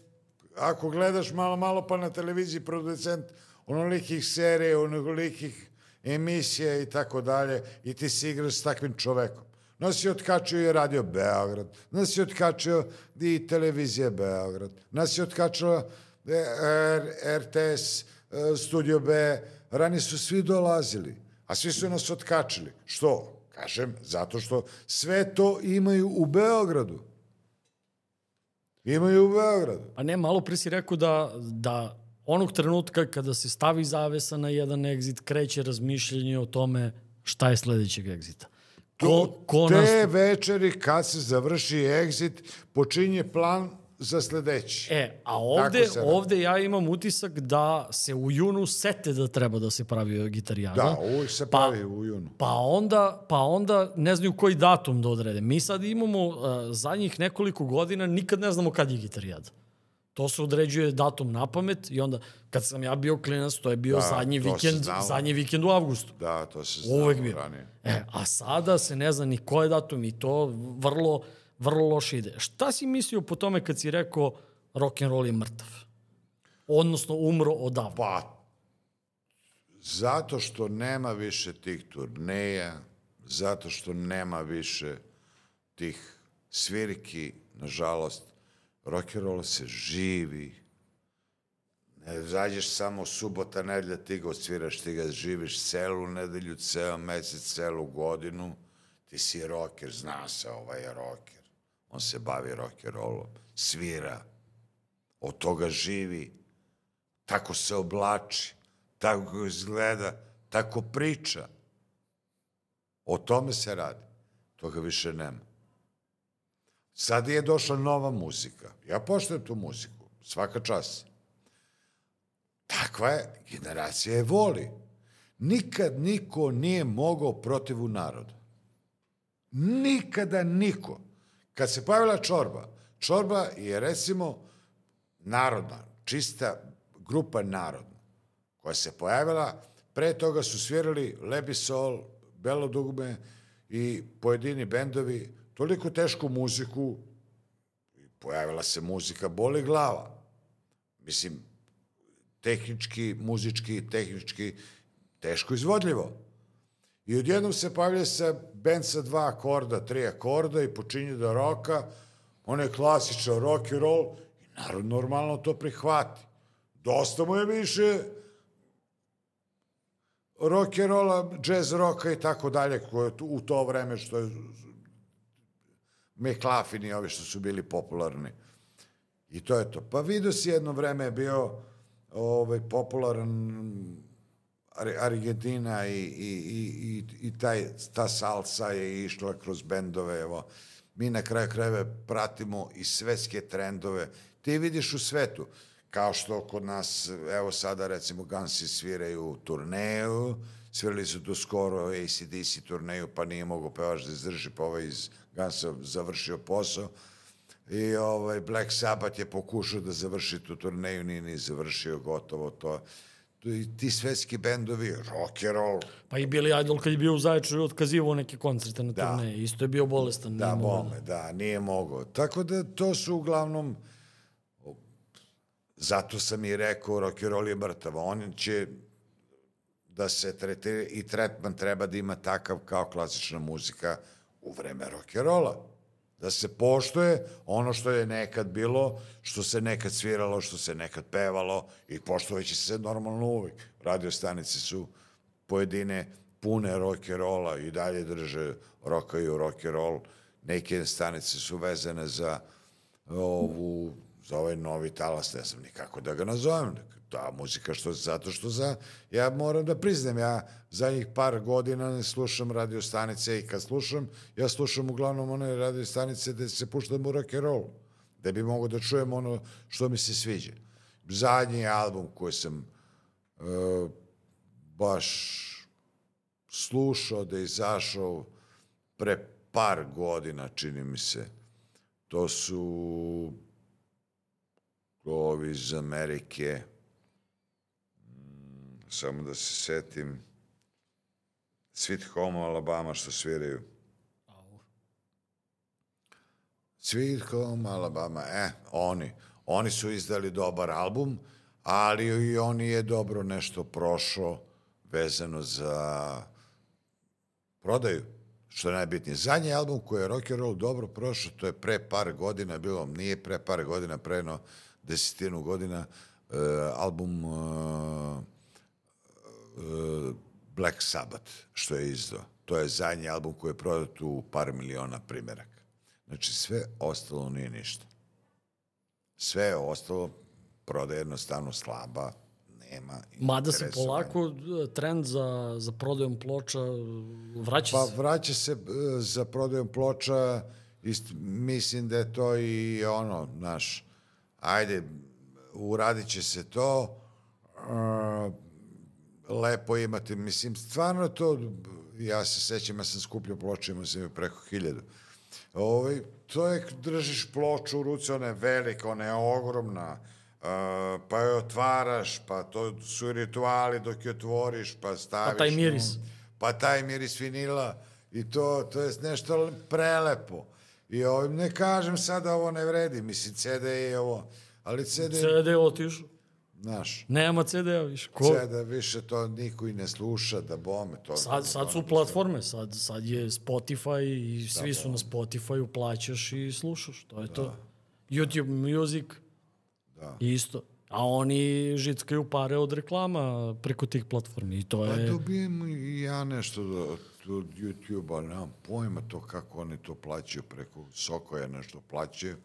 ako gledaš malo, malo pa na televiziji producent onolikih serija, onolikih emisija i tako dalje i ti si igraš s takvim čovekom. Nas je otkačio i radio Beograd, nas je otkačio i televizija Beograd, nas je otkačio e, RTS, e, Studio B, rani su svi dolazili, a svi su nas otkačili. Što? Kažem, zato što sve to imaju u Beogradu. Imaju u Beogradu. Pa ne, malo pre si rekao da, da onog trenutka kada se stavi zavesa na jedan exit, kreće razmišljanje o tome šta je sledećeg exita. Ko, ko Te nas... večeri kad se završi exit, počinje plan za sledeći. E, a ovde, ovde ja imam utisak da se u junu sete da treba da se pravi gitarijada. Da, uvijek se Pa- pravi u junu. Pa onda, pa onda ne znaju koji datum da odrede. Mi sad imamo uh, zadnjih nekoliko godina, nikad ne znamo kad je gitarijada. To se određuje datum na pamet i onda, kad sam ja bio klinac, to je bio Da, zadnji, vikend, zadnji vikend u avgustu. Da, to se znalo Uvek bio. ranije. E, a sada se ne zna ni ko je datum i to vrlo, vrlo loše ide. Šta si mislio po tome kad si rekao rock and roll je mrtav? Odnosno umro odavno. Pa, zato što nema više tih turneja, zato što nema više tih svirki, nažalost, roll se živi. Ne zađeš samo subota, nedelja, ti ga odsviraš, ti ga živiš celu nedelju, ceo mesec, celu godinu. Ti si rocker, zna se, ovaj je rocker. On se bavi rock and rollom, svira, od toga živi, tako se oblači, tako izgleda, tako priča. O tome se radi. Toga više nema. Sad je došla nova muzika. Ja poštujem tu muziku. Svaka čast. Takva je, generacija je voli. Nikad niko nije mogao protivu naroda. Nikada niko. Kad se pojavila čorba, čorba je recimo narodna, čista grupa narodna, koja se pojavila, pre toga su svirali Lebisol, Belo dugme i pojedini bendovi, toliko tešku muziku, pojavila se muzika Boli glava. Mislim, tehnički, muzički, tehnički, teško izvodljivo. I odjednom se pavlja sa band sa dva akorda, tri akorda i počinje da roka, on je klasičan rock and roll i narod normalno to prihvati. Dosta mu je više rock and rolla, jazz roka i tako dalje, koje u to vreme što je McLaughlin i ovi što su bili popularni. I to je to. Pa vidio si jedno vreme je bio ovaj, popularan Ar- Argentina i, i, i, i, taj, ta salsa je išla kroz bendove, evo. Mi na kraju krajeva pratimo i svetske trendove. Ti vidiš u svetu, kao što kod nas, evo sada recimo Gansi sviraju turneju, svirali su tu skoro ACDC turneju, pa nije mogao pevač da izdrži, pa ovaj iz Gansa završio posao. I ovaj Black Sabbath je pokušao da završi tu turneju, nije ni završio gotovo to. I ti svetski bendovi, rock and roll, Pa i Billy Idol kad je bio u Zaječaru otkazivao neke koncerte na Da. turneje. Isto je bio bolestan. Da, bome, da, nije mogao. Tako da to su uglavnom, zato sam i rekao, rock and roll je mrtav. On će da se tretira i tretman treba da ima takav kao klasična muzika u vreme rolla. Da se poštuje ono što je nekad bilo, što se nekad sviralo, što se nekad pevalo i poštovajući se normalno uvijek. Radio stanice su pojedine pune rolla i dalje drže rokaju roll. Neke stanice su vezane za ovu za ovaj novi talas, ne znam ni kako da ga nazovem. Ta muzika što zato što za ja moram da priznam ja zadnjih par godina ne slušam radio stanice i kad slušam ja slušam uglavnom one radio stanice gde se puštam u rock and roll da bi mogo da čujem ono što mi se sviđa. Zadnji album koji sam e, baš slušao da je izašao pre par godina, čini mi se. To su ovi iz Amerike. Samo da se setim. Sweet Home Alabama što sviraju. Sweet Home Alabama, e, oni. Oni su izdali dobar album, ali i oni je dobro nešto prošao vezano za prodaju, što je najbitnije. Zadnji album koji je rock and roll dobro prošao, to je pre par godina bilo, nije pre par godina, pre jedno desetinu godina, uh, album uh, uh, Black Sabbath, što je izdao. To je zadnji album koji je prodat u par miliona primjeraka. Znači, sve ostalo nije ništa. Sve je ostalo, prodaje jednostavno slaba, nema Mada se polako e, trend za, za prodajom ploča e, vraća Pa se. vraća se e, za prodajom ploča, ist, mislim da je to i ono, znaš, ajde, uradit će se to, uh, lepo imate, mislim, stvarno to, ja se sećam, ja sam skupljao ploče, imao sam preko hiljadu. Ovaj, to je, držiš ploču u ruci, ona je velika, ona je ogromna, uh, pa je otvaraš, pa to su rituali dok je otvoriš, pa staviš... Pa taj miris. nju, Pa taj miris vinila i to, to je nešto prelepo. I ovim, ne kažem sada ovo ne vredi, mislim, CD je ovo, ali CD, CD je otišao. Znaš, Nema CD-a više. Ko? CD više to niko i ne sluša, da bome to. Sad, sad su platforme, sad, sad je Spotify i svi su na Spotify-u, plaćaš i slušaš, to je to. YouTube Music, Da. isto. A oni žickaju pare od reklama preko tih platformi i to Pa je... dobijem i ja nešto od, od YouTube-a, nemam pojma to kako oni to plaćaju preko Sokoja nešto plaćaju.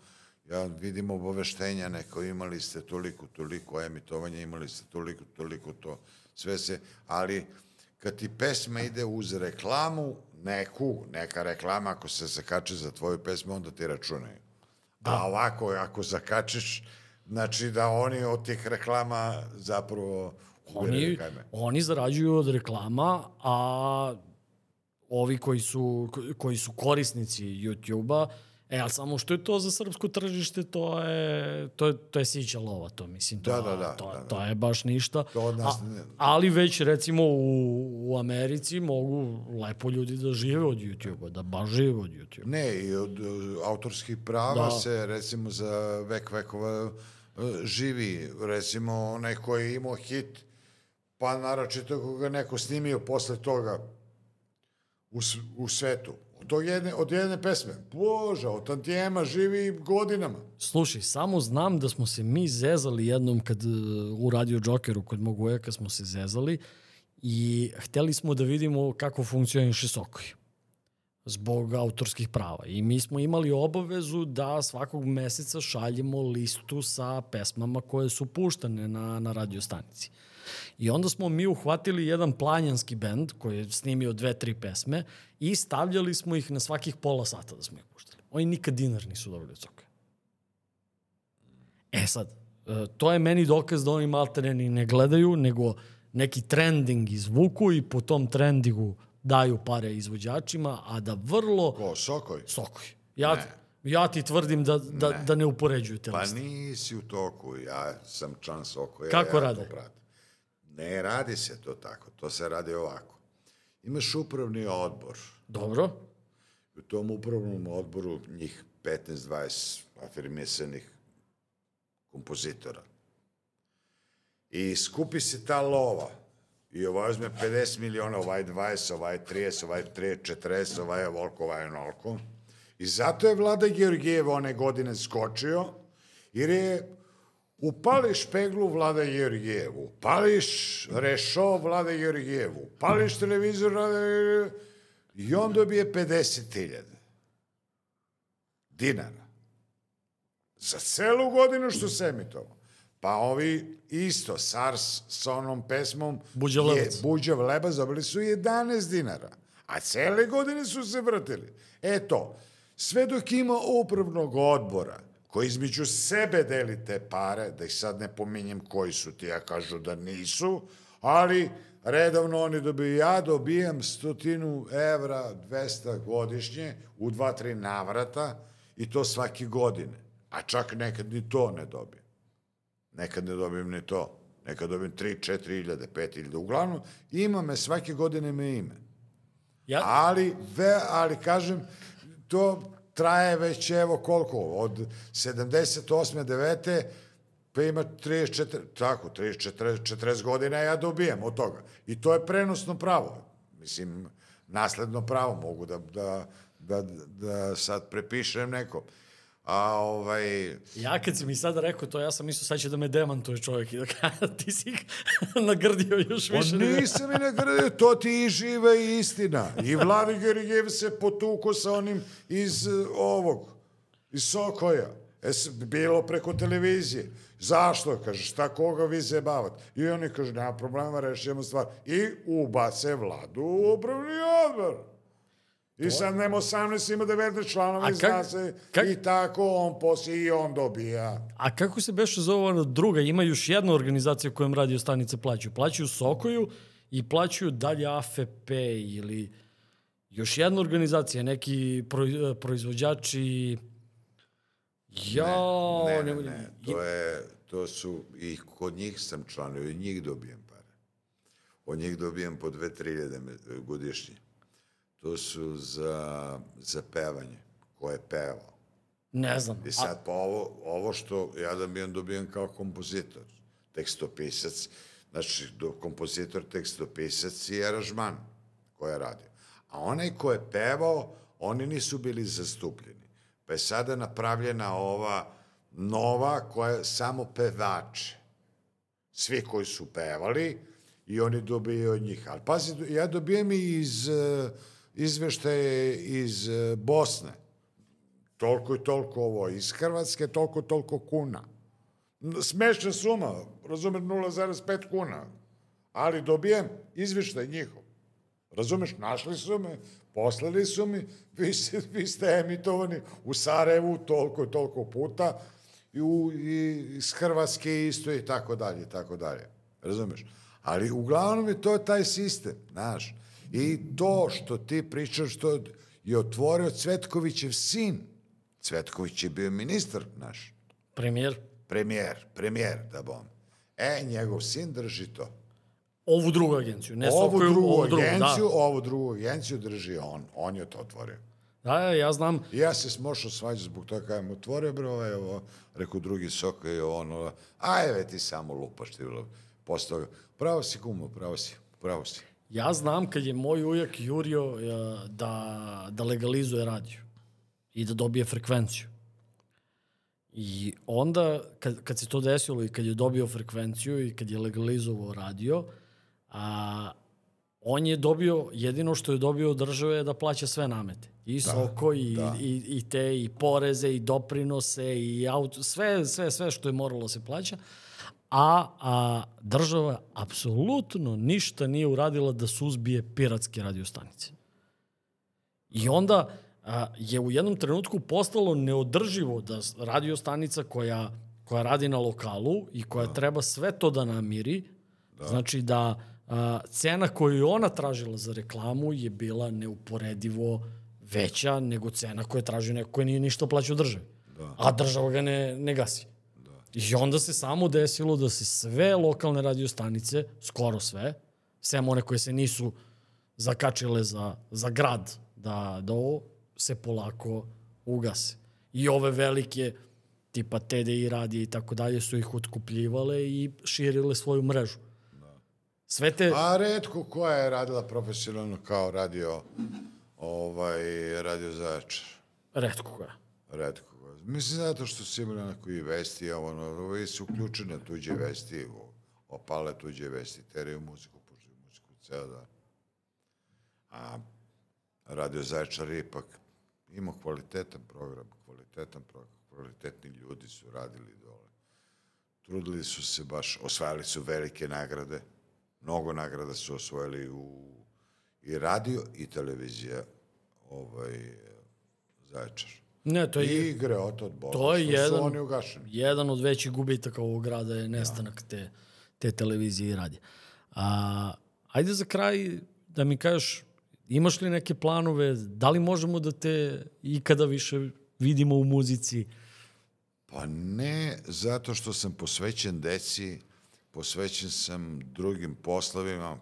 Ja vidim obaveštenja neko, imali ste toliko, toliko emitovanja, imali ste toliko, toliko to, sve se, ali kad ti pesma ide uz reklamu, neku, neka reklama, ako se zakače za tvoju pesmu, onda ti računaju. A ovako, ako zakačeš, znači da oni od tih reklama zapravo Oni, oni zarađuju od reklama, a ovi koji su, koji su korisnici YouTube-a, e, ali samo što je to za srpsko tržište, to je, to je, to je sića lova, to mislim. To, Da, da, da, To, da, da. to je baš ništa. To od nas A- ali već recimo u, u Americi mogu lepo ljudi da žive od YouTube-a, da baš žive od YouTube-a. Ne, i od autorskih prava Da. se, recimo, za vek vekova uh, živi. Recimo, onaj koji je imao hit, pa naročito ako ga neko snimio posle toga u, u svetu. Tog jedne, od jedne pesme. Bože, od tantijema živi godinama. Slušaj, samo znam da smo se mi zezali jednom kad e, u Radio Jokeru kod mog ujaka smo se zezali i hteli smo da vidimo kako funkcioniše Sokoj zbog autorskih prava. I mi smo imali obavezu da svakog meseca šaljemo listu sa pesmama koje su puštane na, na radio stanici. I onda smo mi uhvatili jedan planjanski bend koji je snimio dve, tri pesme i stavljali smo ih na svakih pola sata da smo ih puštali. Oni nikad dinar nisu dobili od Sokoja. E sad, e, to je meni dokaz da oni maltene ni ne gledaju, nego neki trending izvuku i po tom trendingu daju pare izvođačima, a da vrlo Ko, Sokoj? sokoj. Ja, ja ti tvrdim da, da, ne. da ne upoređuju te Pa liste. nisi u toku, ja sam član Sokoja. Kako ja rade? To pratim. Ne radi se to tako, to se radi ovako. Imaš upravni odbor, Dobro, U tom upravnom odboru njih 15-20 afirmisanih kompozitora. I skupi se ta lova. I ovaj uzme 50 miliona, ovaj 20, ovaj 30, ovaj 30, 40, ovaj je volko, ovaj je onolko. I zato je Vlada Georgijev one godine skočio, jer je upališ peglu Vlada Georgijevu, upališ rešo Vlada Georgijevu, upališ televizor Vlada Georgijevu, i on dobije 50.000 dinara. Za celu godinu što se emitovao. Pa ovi isto, SARS sa onom pesmom Buđav je- lebac. Buđav lebac dobili su 11 dinara. A cele godine su se vrtili. Eto, sve dok ima upravnog odbora koji između sebe deli te pare, da ih sad ne pominjem koji su ti, ja kažu da nisu, ali redovno oni dobiju, ja dobijam stotinu evra, 200 godišnje, u dva, tri navrata, i to svake godine. A čak nekad ni to ne dobijem. Nekad ne dobijem ni to. Nekad dobijem 3, 4 iljade, 5 iljade. Uglavnom, ima me, svake godine me ime. ja, Ali, ve, ali kažem, to traje već evo koliko, od 78. 9. pa ima 34, tako, 34, 40 godina ja dobijam od toga. I to je prenosno pravo. Mislim, nasledno pravo mogu da, da, da, da sad prepišem neko. A ovaj, ja kad si mi sada rekao to, ja sam mislio sad će da me demantuje čovjek i da kaže ti si nagrdio još više. nego- nisam i nagradio, to ti i živa istina. I Vladi Gerijev se potuko sa onim iz eh, ovog, iz Sokoja. E, bilo preko televizije. Zašto? Kaže, šta koga vi zebavate? I oni kažu, nema problema, rešimo stvar. I ubace vladu u upravni odbor. I sad nema 18, ima 19 članova i zna se kak- i tako on poslije i on dobija. A kako se beše zove ona druga? Ima još jedna organizacija kojom radio stanice plaćaju. Plaćaju Sokoju i plaćaju dalje AFP ili još jedna organizacija, neki pro, proizvođači... Ja, ne, ne, ne, to je, to su, i kod njih sam član, i od njih dobijem pare. Od njih dobijem po dve, tri ljede godišnje. To su za, za pevanje, ko je pevao. Ne znam. I sad, pa ovo, ovo što ja dobijem, dobijem kao kompozitor, tekstopisac, znači, do, kompozitor, tekstopisac i aranžman koja je radio. A onaj ko je pevao, oni nisu bili zastupljeni. Pa je sada napravljena ova nova koja je samo pevače. Svi koji su pevali i oni dobiju od njih. Ali pazi, ja dobijem i iz uh, izveštaje iz uh, Bosne. Toliko i toliko ovo. Iz Hrvatske toliko i toliko kuna. Smešna suma, razumeš, 0,5 kuna. Ali dobijem izveštaj njihov. Razumeš, našli su me, poslali su mi, vi, ste, vi ste emitovani u Sarajevu toliko i toliko puta, i, u, i iz Hrvatske isto i tako dalje, i tako dalje. Razumeš? Ali uglavnom je to taj sistem, znaš. I to što ti pričaš, što je otvorio Cvetkovićev sin. Cvetković je bio ministar naš. Premijer? Premijer, premijer, da bom. E, njegov sin drži to. Ovu drugu agenciju, ne ovu Sokoju, drugu ovu drugu, agenciju, da. ovu drugu agenciju drži on. On je to otvorio. Da, ja znam. I ja se smošao svađa zbog toga kajem otvorio, bro, ovaj, ovo, rekao drugi sok i ono, ajve ti samo lupaš ti, toga, pravo si kumo, pravo si, pravo si. Ja znam kad je moj ujak jurio uh, da, da legalizuje radio i da dobije frekvenciju. I onda, kad, kad se to desilo i kad je dobio frekvenciju i kad je legalizovao radio, a, on je dobio, jedino što je dobio od države je da plaća sve namete. I da, soko, i, da. i, i te, i poreze, i doprinose, i auto, sve, sve, sve što je moralo da se plaća. A, a država apsolutno ništa nije uradila da suzbije piratske radiostanice. I onda a, je u jednom trenutku postalo neodrživo da radiostanica koja, koja radi na lokalu i koja da. treba sve to da namiri, da. znači da a, cena koju je ona tražila za reklamu je bila neuporedivo veća nego cena koju je tražio neko koji nije ništa plaćao državi. Da. A država ga ne, ne gasi. I onda se samo desilo da se sve lokalne radiostanice, skoro sve, sem one koje se nisu zakačile za, za grad da, da ovo, se polako ugase. I ove velike, tipa TDI radije i tako dalje, su ih otkupljivale i širile svoju mrežu. Sve te... A redko koja je radila profesionalno kao radio, ovaj, radio Zaječar. Redko koja. Redko. Mislim zato što su imali onako i vesti, a ono, ovi su uključeni na tuđe vesti, opale tuđe vesti, teraju muziku, puštaju muziku ceo dan. A radio Zaječar je ipak imao kvalitetan program, kvalitetan program, kvalitetni ljudi su radili dole. Trudili su se baš, osvajali su velike nagrade, mnogo nagrada su osvojili u i radio i televizija ovaj, Zaječar. Ne, to je... Igre od od Boga, to je jedan, su oni ugašeni. jedan od većih gubitaka ovog grada je nestanak ja. te, te televizije i radija. A, ajde za kraj da mi kažeš, imaš li neke planove, da li možemo da te ikada više vidimo u muzici? Pa ne, zato što sam posvećen deci, posvećen sam drugim poslovima,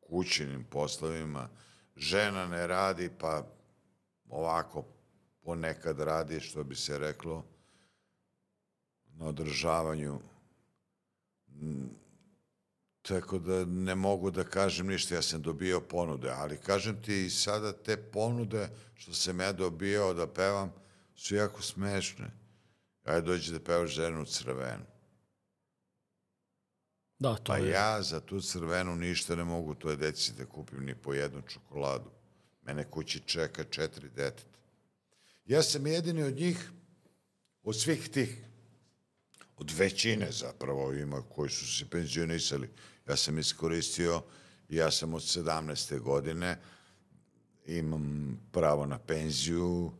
kućinim poslovima. Žena ne radi, pa ovako ponekad radi, što bi se reklo, na održavanju. Tako da ne mogu da kažem ništa, ja sam dobio ponude, ali kažem ti i sada te ponude što sam ja dobio da pevam su jako smešne. Ajde dođi da pevaš ženu crvenu. Da, to pa je. ja za tu crvenu ništa ne mogu toj deci da kupim ni po jednu čokoladu. Mene kući čeka četiri deteta. Ja sam jedini od njih, od svih tih, od većine zapravo ima koji su se penzionisali. Ja sam iskoristio, ja sam od 17. godine, imam pravo na penziju,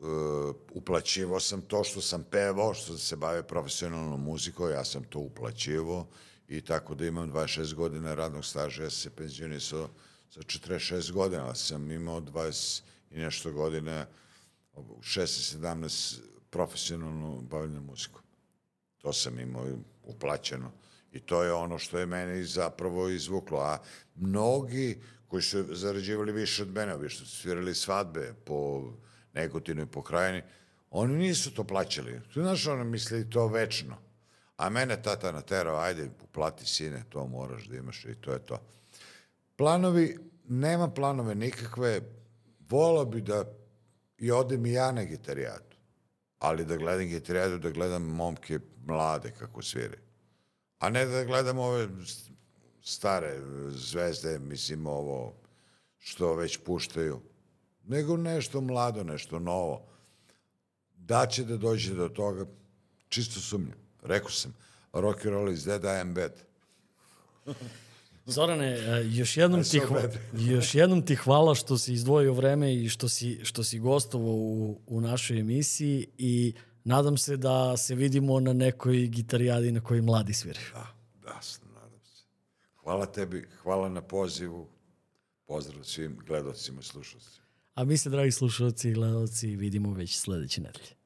uh, uplaćivao sam to što sam pevao, što se bave profesionalnom muzikom, ja sam to uplaćivao i tako da imam 26 godina radnog staža, ja sam se penzionisao Za 46 godina sam imao 20 i nešto godina, 16-17 profesionalno bavljanje muzikom. To sam imao uplaćeno. I to je ono što je meni zapravo izvuklo. A mnogi koji su zarađivali više od mene, ovi što su svirali svadbe po Negotinu i po krajini, oni nisu to plaćali. Znaš, ono misli to večno. A mene tata naterao, ajde, uplati sine, to moraš da imaš i to je to. Planovi, nema planove nikakve, volao bi da i odem i ja na gitarijatu, ali da gledam gitarijatu, da gledam momke mlade kako sviraju. A ne da gledam ove stare zvezde, mislim ovo što već puštaju, nego nešto mlado, nešto novo. Da će da dođe do toga, čisto sumnjam. Rekao sam, rock and roll is dead, I am bad. Zorane, e, još jednom, ti, hva, još jednom ti hvala što si izdvojio vreme i što si, što si gostovao u, u našoj emisiji i nadam se da se vidimo na nekoj gitarijadi na kojoj mladi sviraju. Da, da, nadam se. Hvala tebi, hvala na pozivu. Pozdrav svim gledalcima i slušalcima. A mi se, dragi slušalci i gledalci, vidimo već sledeće nedelje.